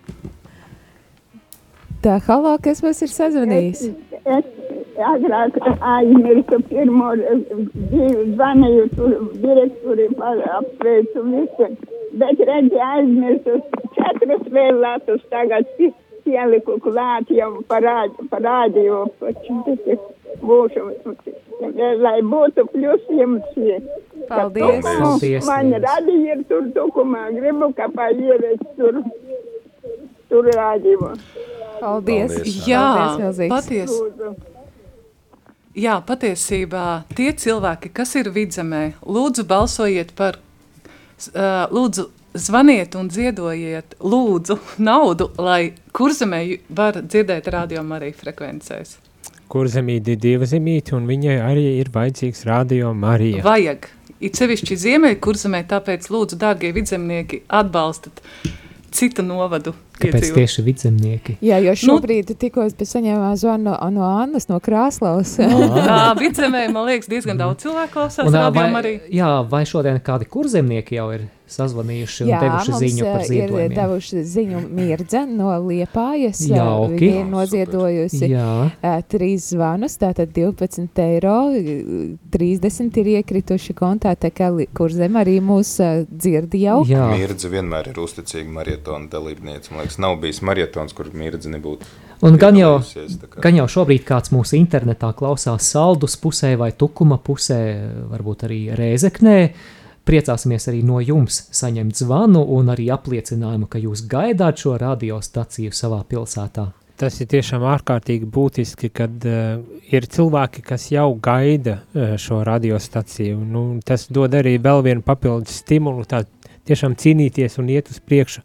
S5: Tā, halo, kas mums ir sazvanījis?
S8: Es agrāk aizmirsu pirmo zvanīju tur direktori par apsveicu visu, bet redzi aizmirsu četras vēl latus tagad pieliku klāt jau parādi, parādīju, būšu, lai būtu plus jums.
S5: Paldies!
S3: Paldies,
S8: Man radīja ir tur tukumā, gribu, kā paievies tur, tur rādījumu.
S5: Paldies!
S2: Paldies.
S4: jā,
S5: Paldies, milzīgs.
S4: paties,
S8: Lūdzu.
S4: jā, patiesībā tie cilvēki, kas ir vidzemē, lūdzu balsojiet par, uh, lūdzu zvaniet un ziedojiet lūdzu naudu, lai kurzemē var dzirdēt radio arī frekvencēs.
S1: Kur zemīte ir dieva zemīte, un viņai arī ir vajadzīgs radio Marija.
S4: Vajag. It sevišķi ziemeļu kurzemē, tāpēc lūdzu, dārgie vidzemnieki, atbalstat citu novadu.
S3: Kāpēc
S4: iedzīvo-
S3: tieši vidzemnieki?
S5: Jā, jo
S4: Nu-
S5: šobrīd tikko es saņēmu zvanu no, no Annas no Krāslavas.
S4: Jā, *laughs* vidzemē, man liekas, diezgan daudz cilvēku klausās
S3: Un, vai,
S4: arī.
S3: jā, vai šodien kādi kurzemnieki jau ir sazvanījuši un
S5: Jā,
S3: devuši ziņu par
S5: eh, ir
S3: ziedojumiem?
S5: devuši ziņu mirdze no Liepājas. eh,
S3: Jauki.
S5: Viņa ir noziedojusi
S3: Jā,
S5: eh, trīs zvanus, tātad 12 eiro, eh, 30 ir iekrituši kontā, tā kā li- kur zem arī mūs eh, dzird jau.
S3: jā.
S2: Mirdze vienmēr ir uzticīga maratona dalībniece. Man liekas, nav bijis maratons, kur mirdze nebūtu.
S3: Un gan jau, gan jau šobrīd kāds mūsu internetā klausās saldus pusē vai tukuma pusē, varbūt arī rēzeknē. Priecāsimies arī no jums saņemt zvanu un arī apliecinājumu, ka jūs gaidāt šo radiostaciju savā pilsētā.
S1: Tas ir tiešām ārkārtīgi būtiski, kad uh, ir cilvēki, kas jau gaida uh, šo radiostaciju. Nu, tas dod arī vēl vienu papildus stimulu, tā tiešām cīnīties un iet uz priekšu,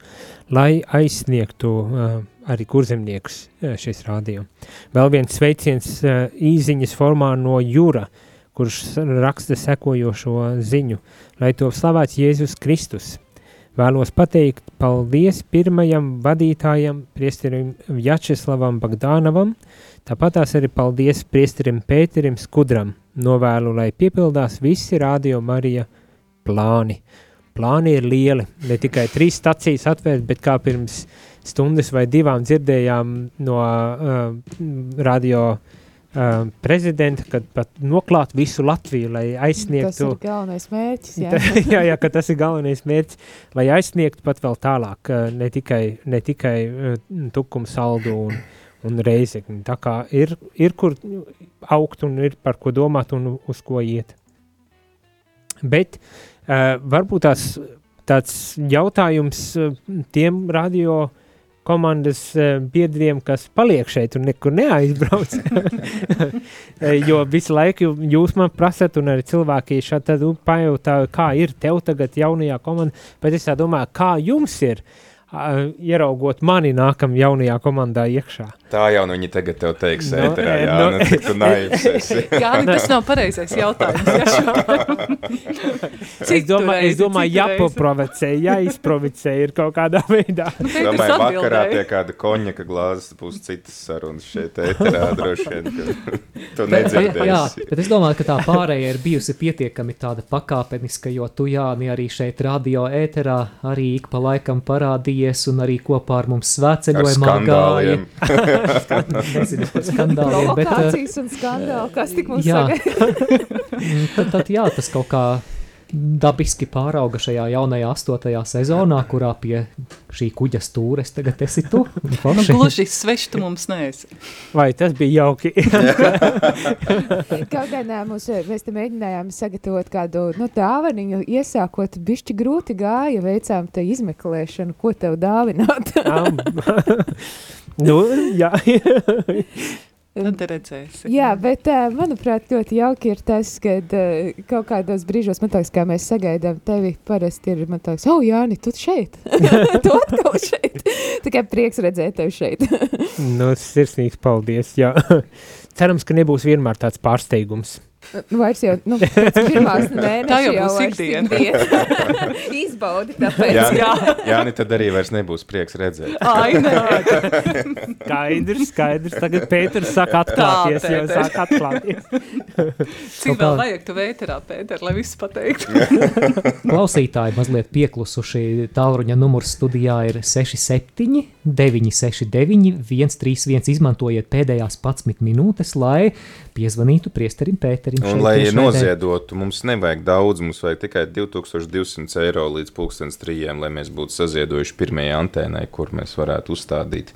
S1: lai aizsniegtu uh, arī kurzemniekus uh, šis radio. Vēl viens sveiciens uh, īziņas formā no Jūra, kurš raksta sekojošo ziņu, lai to slavēts Jēzus Kristus. Vēlos pateikt paldies pirmajam vadītājam, priesterim Vjačeslavam Bagdānavam, tāpat tās arī paldies priesterim Pēterim Skudram. Novēlu, lai piepildās visi radio Marija plāni. Plāni ir lieli, ne tikai trīs stacijas atvērt, bet kā pirms stundas vai divām dzirdējām no uh, radio uh, prezidenta, kad pat noklāt visu Latviju, lai
S5: Tas
S1: aizsniegtu
S5: ir galvenais mērķis. Jā. *laughs*
S1: jā, jā, ka tas ir galvenais mērķis, lai aizsniegtu pat vēl tālāk, eh, ne tikai, ne tikai eh, tukumu saldu un, un reizekni. Tā kā ir, ir kur augt un ir par ko domāt un uz ko iet. Bet uh, varbūt tās, tāds jautājums uh, tiem radio komandas uh, biedriem, kas paliek šeit un nekur neaizbrauc. *laughs* Eh, jo visu laiku jūs man prasat, un arī cilvēki tad nu, pajautā, kā ir tev tagad jaunajā komandā, bet es domāju, kā jums ir uh, ieraugot mani nākam jaunajā komandā iekšā.
S2: Tā jau nu viņi tagad tev teiks,
S1: Nu,
S2: ēterā, jā,
S1: nu-
S2: nu, cik tu naivs esi. *laughs*
S4: Jā, nu, tas nav pareizais jautājums. *laughs*
S1: Es domāju, es domāju jāpaprovocē, jāizprovocē ir kaut kādā *laughs* veidā.
S2: Es domāju, vakarā pie kāda konjaka glāzes būs citas sarunas šeit ēterā droši vien, ka tu
S3: Bet, jā,
S2: nedzirdēsi.
S3: bet es domāju, ka tā pārējai ir bijusi pietiekami tāda pakāpeniska, jo tu, Jāni, arī šeit radio ēterā arī ik pa laikam parādījies un arī kopā ar mums svētceļojumā gāja. Nezinu par skandāliem, bet... eh,
S5: Provokācijas un skandāli, kas tik mums
S3: Jā.
S5: sagaida?
S3: tad, tad jā, tas kaut kā dabiski pārauga šajā jaunajā astotajā sezonā, kurā pie šī kuģa stūres tagad esi tu.
S4: Nu,
S3: Forši.
S4: gluži svešs tu mums neesi.
S1: Vai tas bija jauki?
S5: Kaut gan mums, mēs te mēģinājām sagatavot kādu nu, dāvaniņu, iesākot bišķi grūti gāja, veicām te izmeklēšanu, ko tev dāvināt. *laughs*
S1: Nu, jā.
S4: Tad redzēsi.
S5: Jā, bet manuprāt, ļoti jauki ir tas, ka kaut kādos brīžos, man liekas, kā mēs sagaidām tevi, parasti ir, man liekas, oh, Jāni, tu šeit! *laughs* tu atkal šeit! Tikai prieks redzēt tevi šeit.
S1: nu, sirsnīgs paldies, jā. Cerams, ka nebūs vienmēr tāds pārsteigums.
S5: Nu, Vairs jau, nu, *laughs* pirmās mēneša
S4: Tā jau būs
S5: vairs
S4: ikdiena. *laughs*
S5: Izbaudi, tāpēc.
S2: Jā,
S4: Jā.
S2: jā, tad arī vairs nebūs prieks redzēt.
S4: Ai, nē. *laughs*
S1: Skaidrs, skaidrs. Tagad Pēters saka atklāties, jau
S4: Pēter.
S1: saka atklāties.
S4: Cik vēl vajag tu vēterā, Pēter, lai viss pateiktu?
S3: Klausītāji mazliet pieklusuši. Tālruņa numurs studijā ir 67, 969, 131. Izmantojiet pēdējās 11 minūtes, lai piezvanītu priesterim Pēterim.
S2: Un,
S3: šeit
S2: lai noziedotu, mums nevajag daudz, mums vajag tikai 2200 eiro līdz 1003, lai mēs būtu saziedojuši pirmajai antēnai, kur mēs varētu uzstādīt.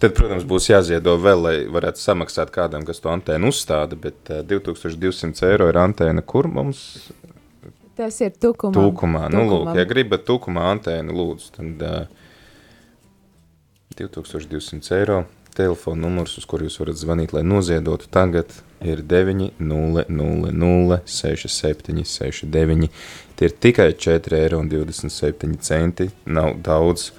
S2: Tad, protams, būs jāziedo vēl, lai varētu samaksāt kādam, kas to antēnu uzstāda, bet uh, 2200 eiro ir antēna, kur mums
S5: Tas ir tukumā.
S2: tūkumā. Nu, lūk, ja gribat tūkumā antēnu, lūdzu, tad uh, 2200 eiro. Telefona numurs, uz kuru jūs varat zvanīt, lai noziedotu, tagad ir 900 6769. Tie ir tikai 4,27 eiro. Nav daudz.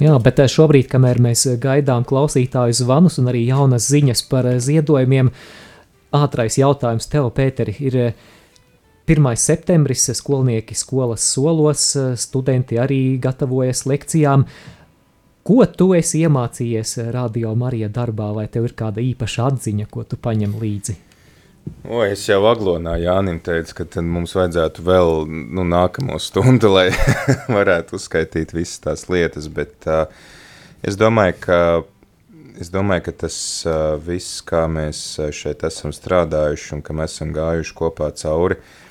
S3: Jā, bet eh, šobrīd, kamēr mēs eh, gaidām klausītāju zvanus un arī jaunas ziņas par eh, ziedojumiem, ātrais jautājums tev, Pēteri, ir eh, 1. septembris, skolnieki skolas solos, studenti arī gatavojas lekcijām. Ko tu esi iemācījies eh, Radio Marija darbā, vai tev ir kāda īpaša atziņa, ko tu paņem līdzi?
S2: O, es jau aglonā Jānim teicu, ka tad mums vajadzētu vēl nu, nākamo stundu, lai *laughs* varētu uzskaitīt visas tās lietas, bet uh, es domāju, ka Es domāju, ka tas uh, viss, kā mēs šeit esam strādājuši un ka mēs esam gājuši kopā cauri, uh,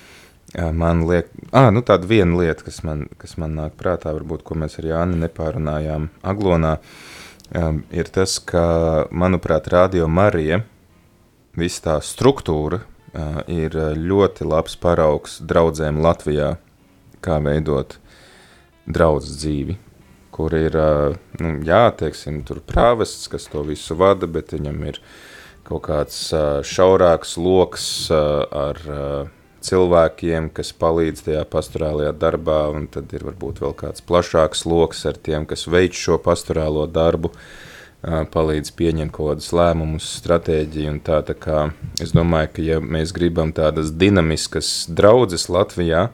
S2: man liek, ah, nu tāda viena lieta, kas man, kas man nāk prātā, varbūt, ko mēs ar Jāni nepārunājām Aglonā, um, ir tas, ka, manuprāt, Radio Marija, visa tā struktūra uh, ir uh, ļoti labs paraugs draudzēm Latvijā, kā veidot draudzes dzīvi, kur ir, ā, nu, jā, teiksim, tur prāvests, kas to visu vada, bet viņam ir kaut kāds ā, šaurāks loks ā, ar ā, cilvēkiem, kas palīdz tajā pastorālajā darbā, un tad ir varbūt vēl kāds plašāks loks ar tiem, kas veic šo pastorālo darbu, palīdz pieņemt kaut kādus lēmumus, stratēģiju tā, tā kā es domāju, ka ja mēs gribam tādas dinamiskas draudzes Latvijā,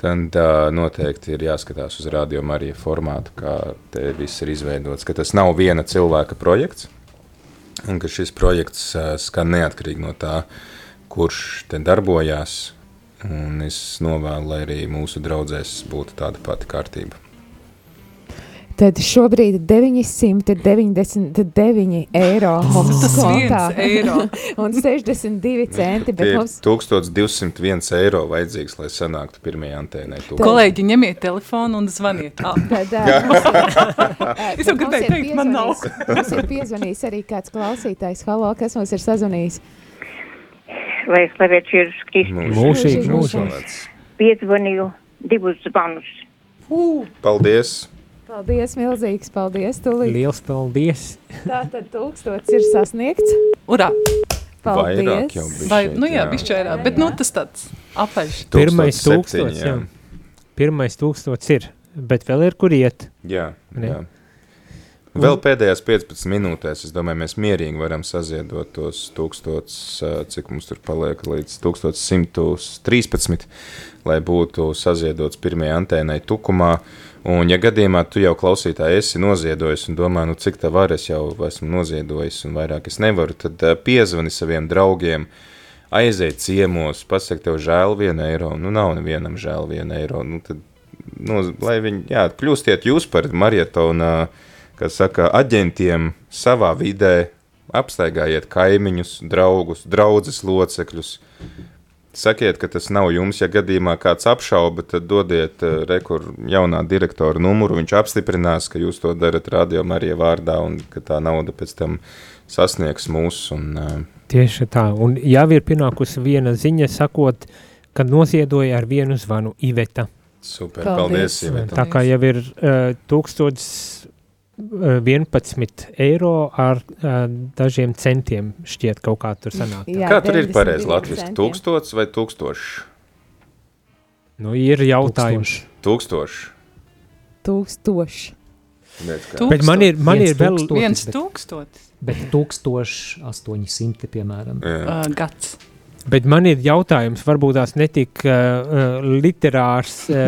S2: tad uh, noteikti ir jāskatās uz radio Marija formātu, kā te viss ir izveidots, ka tas nav viena cilvēka projekts, un ka šis projekts uh, skan neatkarīgi no tā, kurš te darbojās, un es novēlu, lai arī mūsu draudzēs būtu tāda pati kārtība.
S5: Tad šobrīd 999 eiro mums
S4: Tas
S5: kontā
S4: eiro. *laughs*
S5: un 62 centi, bet mums
S2: 1201 eiro vajadzīgs, lai sanāktu pirmajai antēnai. tūkstoši.
S4: Kolēģi, ņemiet telefonu un zvaniet. Ah, *laughs*
S5: Tad, ir- *laughs*
S4: Es jau gribēju
S5: ir
S4: teikt, man nav.
S5: Mums ir piezvanījis arī kāds klausītājs. Halo, kas mums ir sazvanījis?
S9: Lai slavēts Jēzus Kristus.
S1: Mūžīgi,
S5: Mūžīgi.
S9: Piezvanīju divus zvanus.
S2: Paldies!
S5: Paldies, milzīgs paldies, Tulīt.
S1: Liels paldies!
S5: Tā tad tūkstots ir sasniegts.
S4: Urā!
S2: Vairāk
S5: Paldies.
S2: jau bija.
S4: Vai, nu jā, bišķi vairāk, bet nu tas tāds apaļš.
S1: Pirmais
S2: 1007,
S1: tūkstots, jā. Pirmais tūkstots ir, bet vēl ir kur iet.
S2: Jā,
S1: Ne?
S2: jā. Vēl pēdējās 15 minūtēs, es domāju, mēs mierīgi varam saziedot tos 1000, ā, cik mums tur paliek līdz 1113, lai būtu saziedots pirmajai antēnai tukumā. Un, ja gadījumā tu jau klausītāji esi noziedojis un domā, nu cik tā var, es jau esmu noziedojis un vairāk es nevaru, tad piezvani saviem draugiem, aiziet ciemos, pasaka tev žēl vienu eiro, nu nav nevienam žēl vienu eiro, nu tad, nu, lai viņi, jā, kļūstiet jūs par marietona, kas saka, aģentiem savā vidē, apstaigājiet kaimiņus, draugus, draudzes locekļus, Sakiet, ka tas nav jums, ja gadījumā kāds apšauba, tad dodiet uh, rekur jaunā direktora numuru, viņš apstiprinās, ka jūs to darat radio Marija vārdā un ka tā nauda pēc tam sasniegs mūs un uh,
S1: Tieši tā, un jau ir pienākusi viena ziņa, sakot, ka noziedoja ar vienu zvanu Iveta.
S2: super,
S4: Paldies.
S2: paldies, Iveta.
S1: Tā kā jau ir uh, 1011 eiro ar uh, dažiem centiem šķiet kaut kā tur sanāk.
S5: Jā,
S2: Kā tur ir
S5: 92
S2: pareizi latviski? Tūkstots vai tūkstošs?
S1: Nu, ir jautājums.
S2: Tūkstošs.
S4: Tu-
S1: Bet man ir, man ir vēl,
S4: Viens
S3: bet-
S4: tūkstotis
S3: Bet 1800, piemēram.
S4: Uh, gads.
S1: Bet man ir jautājums, varbūt tās netik uh, literārs, *laughs* *laughs* uh,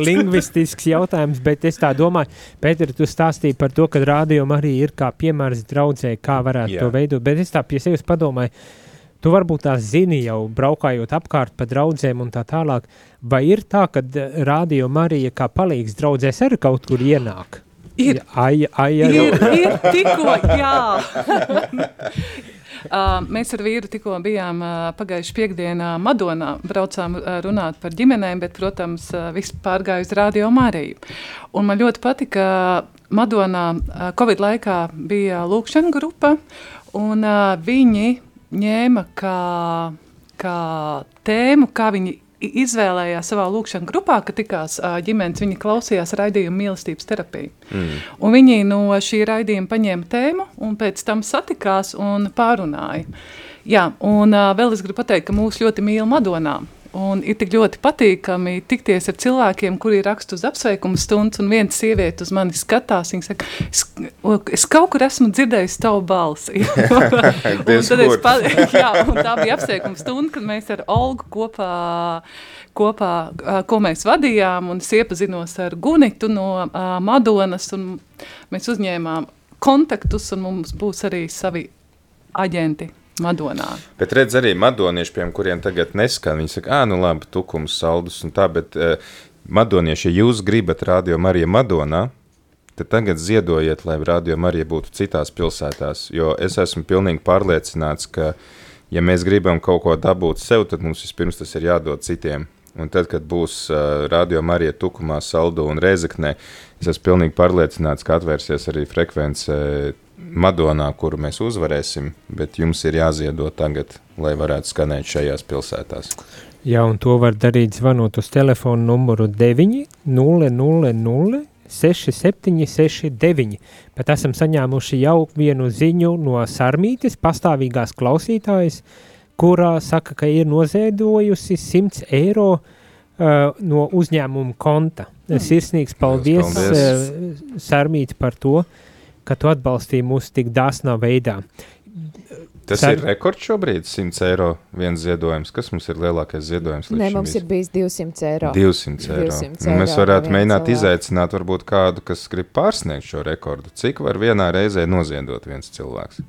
S4: Lingvistisks.
S1: jautājums, bet es tā domāju, Pēter, tu stāstīji par to, ka rādījuma arī ir kā piemērs draudzē, kā varētu
S2: Jā.
S1: to veidot, bet es tā pie sevis padomāju, tu varbūt tās zini jau braukājot apkārt pa draudzēm un tā tālāk, vai ir tā, ka rādījuma arī kā palīgs draudzēs arī kaut kur ienāk?
S4: Ir.
S1: Ai, ai, ai,
S4: Ir, ir tikko, jā. *laughs* Uh, mēs ar vīru tikko bijām uh, pagājušajā piekdienā Madonā. Braucām uh, runāt par ģimenēm, bet, protams, uh, viss pārgāja uz Radio Mariju. Un man ļoti patika, Madonā uh, Covid laikā bija lūkšana grupa, un uh, viņi ņēma kā, kā tēmu, kā viņi izvēlējās savā lūkšanā grupā, kad tikās ģimenes, viņi klausījās raidījumu mīlestības terapiju.
S2: Mm.
S4: Un viņi no šī raidījuma paņēma tēmu un pēc tam satikās un pārunāja. Jā, un vēl es gribu pateikt, ka mūs ļoti mīl Madonā. Un ir tik ļoti patīkami tikties ar cilvēkiem, kuri raksta uz apsveikumu stundas, un viena sieviete uz mani skatās. Viņa saka, es, es kaut kur esmu dzirdējis tavu balsi. *laughs* *laughs* Pa, *laughs* jā, tā bija apsveikuma stunda, kad mēs ar Olgu kopā, kopā ko mēs vadījām, un es iepazinos ar Gunitu no uh, Madonas, un mēs uzņēmām kontaktus, un mums būs arī savi aģenti Madonā.
S2: Bet redz arī madonieši, pie kuriem tagad neskan, viņi saka, ah, nu labi, tukums, saldus un tā, bet uh, madonieši, ja jūs gribat radio Marija Madonā, tad tagad ziedojiet, lai radio Marija būtu citās pilsētās, jo es esmu pilnīgi pārliecināts, ka, ja mēs gribam kaut ko dabūt sev, tad mums vispirms tas ir jādod citiem. Un tad, kad būs uh, radio Marija Tukumā, Saldu un Rezeknē, es esmu pilnīgi pārliecināts, ka atvērsies arī frekvence Madonā, kuru mēs uzvarēsim, bet jums ir jāziedo tagad, lai varētu skanēt šajās pilsētās.
S1: Jā, un to var darīt zvanot uz telefonu numuru 9 000 6769, bet esam saņēmuši jau vienu ziņu no Sarmītes, pastāvīgās klausītājas, kurā saka, ka ir noziedojusi 100 eiro uh, no uzņēmuma konta. Mm. Sirsnīgs paldies,
S2: paldies.
S1: Uh, Sarmīte, par to, ka tu atbalstīji mūs tik dāsnā veidā.
S2: Tas
S1: Cer-
S2: ir rekords šobrīd, 100 eiro viens ziedojums. Kas mums ir lielākais ziedojums? līdz
S5: Nē, mums ir
S2: bijis?
S5: bijis 200 eiro.
S2: 200 eiro.
S5: 200
S2: Nu, mēs
S5: eiro
S2: varētu mēģināt
S5: cilvēku.
S2: izaicināt varbūt kādu, kas grib pārsniegt šo rekordu. Cik var vienā reizē noziedot viens cilvēks?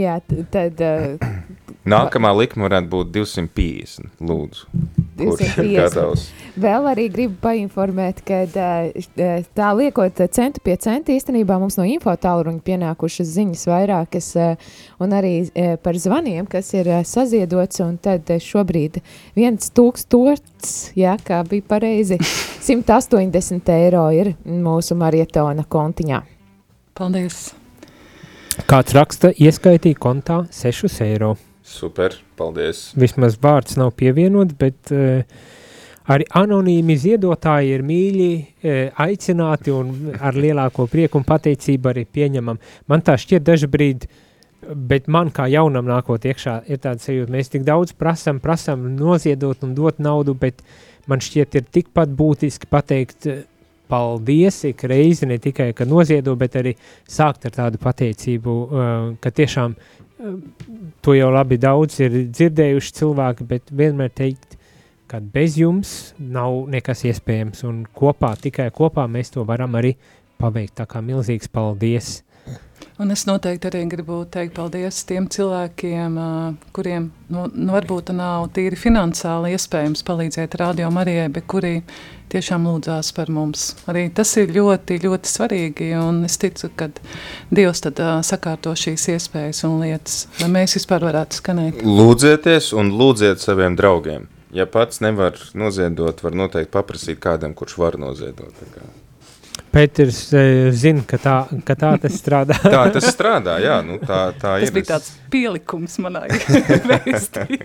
S5: Jā, tad uh,
S2: Nākamā likme varētu būt 250. Lūdzu, kurš ir
S5: 250.
S2: gatavs?
S5: Vēl arī gribu painformēt, ka tā liekot centu pie centa, īstenībā mums no info tālruņa pienākušas ziņas vairākas, un arī par zvaniem, kas ir saziedots, un tad šobrīd viens tūkstots, jā, kā bija pareizi, *laughs* 180 eiro ir mūsu marietona kontiņā.
S4: Paldies!
S1: Kāds raksta, ieskaitīja kontā 6 eiro.
S2: Super, paldies.
S1: Vismaz vārds nav pievienots, bet uh, arī anonīmi ziedotāji ir mīļi, uh, aicināti un ar lielāko prieku un pateicību arī pieņemam. Man tā šķiet daži brīdi, bet man kā jaunam nākot iekšā ir tāds sajūta, mēs tik daudz prasam, prasam noziedot un dot naudu, bet man šķiet ir tikpat būtiski pateikt, uh, paldies ik reizi, ne tikai, ka noziedo, bet arī sākt ar tādu pateicību, uh, ka tiešām uh, to jau labi daudz ir dzirdējuši cilvēki, bet vienmēr teikt, ka bez jums nav nekas iespējams, un kopā, tikai kopā mēs to varam arī paveikt, tā kā milzīgs paldies.
S4: Un es noteikti arī gribu teikt paldies tiem cilvēkiem, kuriem nu, nu, varbūt nav tīri finansiāli iespējams palīdzēt Radio Marijai, bet kuri tiešām lūdzās par mums. Arī tas ir ļoti, ļoti svarīgi, un es ticu, ka Dievs tad ā, sakārto šīs iespējas un lietas, lai mēs vispār varētu skanēt.
S2: Lūdzieties un lūdziet saviem draugiem. Ja pats nevar noziedot, var noteikti paprasīt kādam, kurš var noziedot.
S1: Pēters uh, zina, ka tā, ka tā tas strādā. *laughs*
S2: Tā tas strādā, jā, nu tā, tā
S4: Tas
S2: ir.
S4: bija tāds pielikums manai *laughs* vēstī.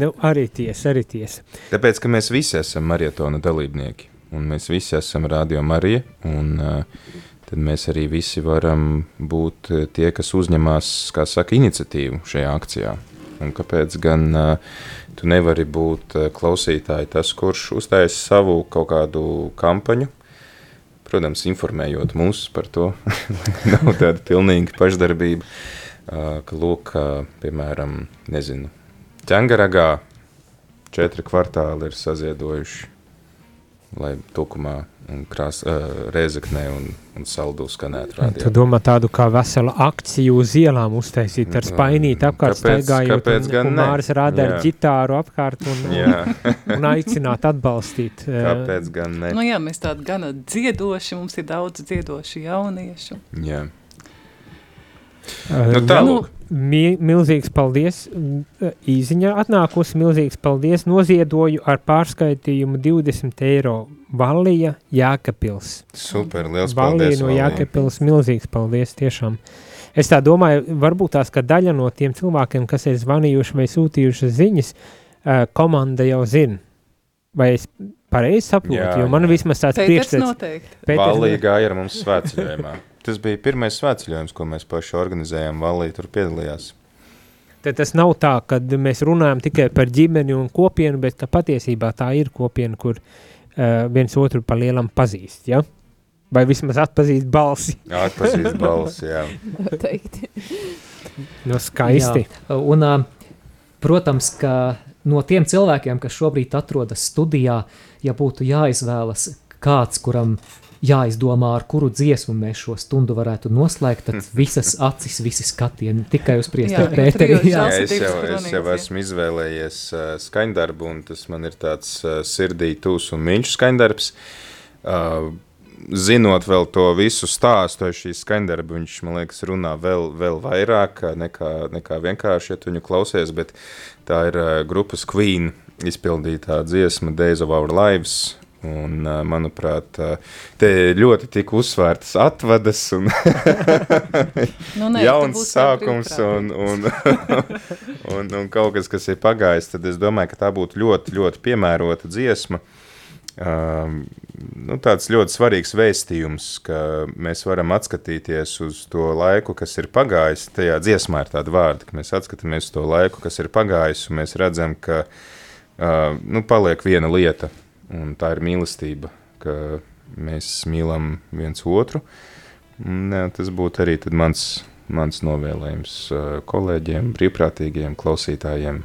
S1: nu, arī tiesa, arī tiesa.
S2: Tāpēc, ka mēs visi esam maratona dalībnieki, un mēs visi esam radio Marija, un uh, tad mēs arī visi varam būt eh, tie, kas uzņemās, kā saka, iniciatīvu šajā akcijā. Un kāpēc gan uh, tu nevari būt uh, klausītāji tas, kurš uzstājas savu kaut kādu kampaņu, protams, informējot mūs par to, *laughs* nav tāda pilnīga pašdarbība, uh, ka, lūk, uh, piemēram, nezinu, ķengaragā četri kvartāli ir saziedojuši, lai tukumā un krās, uh, rēzeknē un, un saldu skanētu
S1: Tu
S2: rādījumā.
S1: domā tādu kā veselu akciju uz ielām uztaisīt ar spainīti apkārt
S2: Kāpēc-
S1: staigājot
S2: kāpēc
S1: un,
S2: gan
S1: un? Māris rāda ar ģitāru apkārt un, *laughs*
S2: Jā.
S1: un aicināt atbalstīt.
S2: Kāpēc gan ne?
S4: nu, jā, mēs tādi gana dziedoši, mums ir daudz dziedoši jauniešu.
S2: Jā. Nu, tālūk.
S1: Mi, milzīgs paldies. Īziņā atnākusi milzīgs paldies. Noziedoju ar pārskaitījumu 20 eiro Valija Jākapils.
S2: Super, liels
S1: Valija
S2: paldies,
S1: no. Jākapils, milzīgs paldies tiešām. Es tā domāju, varbūt tās, ka daļa no tiem cilvēkiem, kas ir zvanījuši vai sūtījuši ziņas, uh, komanda jau zina. Vai es pareizi saprotu? Jo man
S2: jā.
S1: vismaz tāds
S4: Pēters
S1: priekšstats.
S4: noteikti.
S1: Pēters
S2: Valija gāja ar mums svētceļojumā. *laughs* Tas bija pirmais svētceļojums, ko mēs paši organizējām. Valija tur piedalījās.
S1: Tad tas nav tā, ka mēs runājam tikai par ģimeni un kopienu, bet ka patiesībā tā ir kopiena, kur uh, viens otru pa lielam pazīst. Ja? Vai vismaz atpazīst balsi. *laughs*
S2: Atpazīst balsi, jā.
S5: Noteikti.
S1: No skaisti.
S3: Jā. Un, ā, protams, ka no tiem cilvēkiem, kas šobrīd atrodas studijā, ja būtu jāizvēlas kāds, kuram jāizdomā, ar kuru dziesmu mēs šo stundu varētu noslēgt, tad visas acis, visi skatieni tikai uz
S4: jo
S3: Pēteri. Jā.
S2: Jā, es jau, es jau esmu izvēlējies uh, skaņdarbu, un tas man ir tāds uh, sirdī tūs un mīļš skaņdarbs. Uh, zinot vēl to visu stāstu, šī skaņdarba, viņš, man liekas, runā vēl, vēl vairāk nekā, nekā vienkārši, ja tu viņu klausies, bet tā ir uh, grupas Queen izpildītā dziesma Days of Our Lives, Un, uh, manuprāt, uh, te ļoti tika uzsvērtas atvadas un *laughs*
S4: Nu, nē,
S2: jauns sākums un, un, *laughs* un, un kaut kas, kas ir pagājis, tad es domāju, ka tā būtu ļoti, ļoti piemērota dziesma. Um, nu, tāds ļoti svarīgs vēstījums, ka mēs varam atskatīties uz to laiku, kas ir pagājis. Tajā dziesmā ir tāda vārda, ka mēs atskatāmies uz to laiku, kas ir pagājis, un mēs redzam, ka uh, nu, paliek viena lieta, un tā ir mīlestība, ka mēs mīlam viens otru. Un, jā, tas būtu arī tad mans, mans novēlējums uh, kolēģiem, brīvprātīgiem klausītājiem.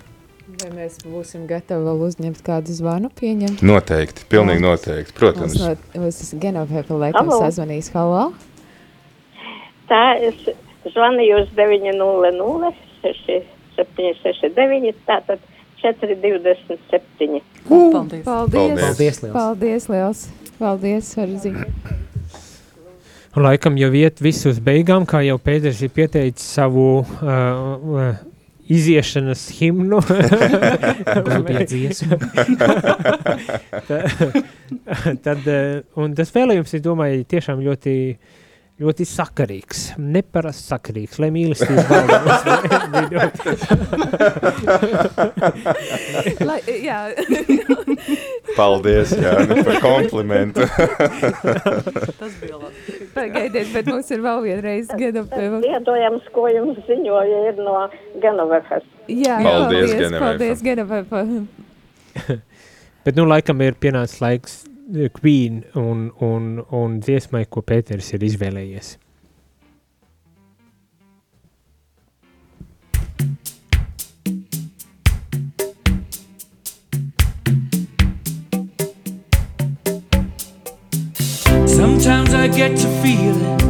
S5: Vai mēs būsim gatavi vēl uzņemt kādu zvanu pieņemt?
S2: Noteikti, pilnīgi noteikti, protams.
S5: Tas Genovē laikam
S9: Halo.
S5: sazvanīs. Halo?
S9: Tā es zvanīju uz 900 769, tātad 427.
S4: Paldies.
S5: Paldies!
S3: Paldies liels.
S5: Paldies, liels! Paldies par ziņu!
S1: Laikam jau iet visu uz beigām, kā jau Pēters ir pieteicis savu uh, uh, iziešanas himnu. *laughs* Tad, *laughs* *laughs* tad, uh, un tas vēlējums, es domāju, tiešām ļoti, ļoti sakarīgs. Neparasts sakarīgs, lai mīlestība vidū. *laughs* *laughs*
S5: Lai, jā, *laughs*
S2: Paldies jā, par komplimentu.
S4: Tas bija labi.
S5: pagaidiet, bet mums ir vēl vienreiz Genovē.
S9: Ziedojums, ko jums ziņoja, ir no Genovefas.
S5: Jā,
S2: Paldies,
S5: paldies, paldies Genovē. Pa-
S1: Bet, nu, laikam ir pienācis laiks Queen un, un, un dziesmai, ko Pēters ir izvēlējies.
S10: Sometimes I get to feeling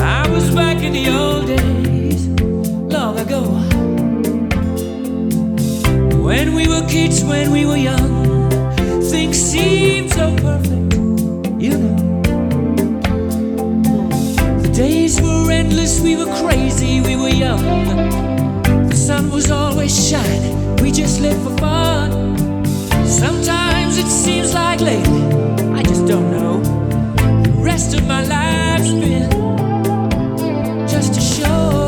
S10: I was back in the old days, long ago. When we were kids, when we were young. Things seemed so perfect, you know. The days were endless, we were crazy, we were young. The sun was always shining, we just lived for fun. Sometimes it seems like lately, I just don't know. The rest of my life's been just a show.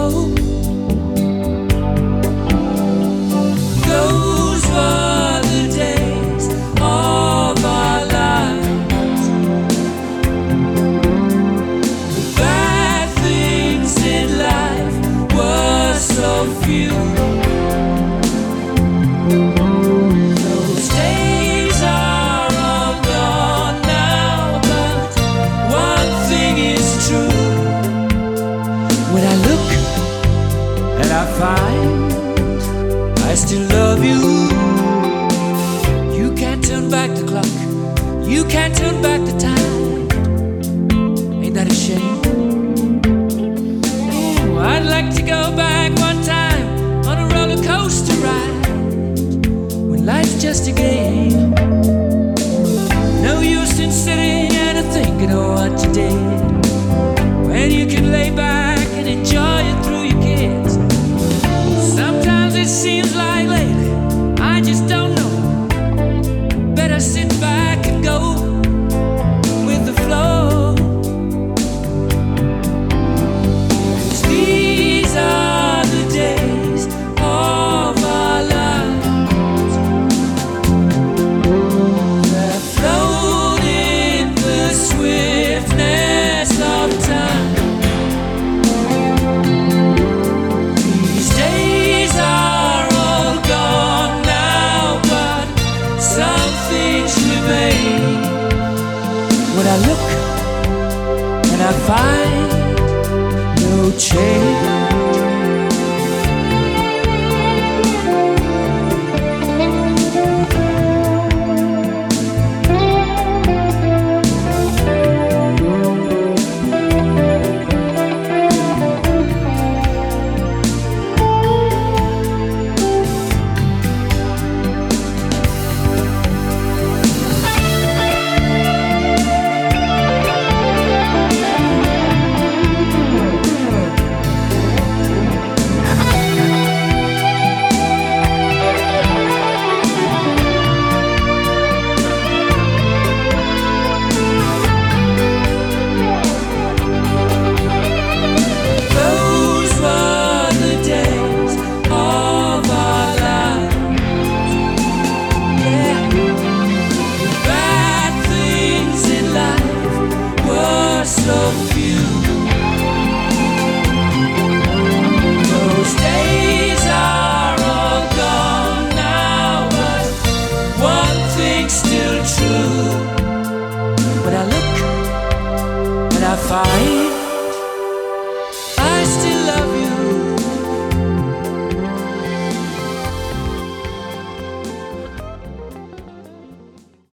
S10: I find no change.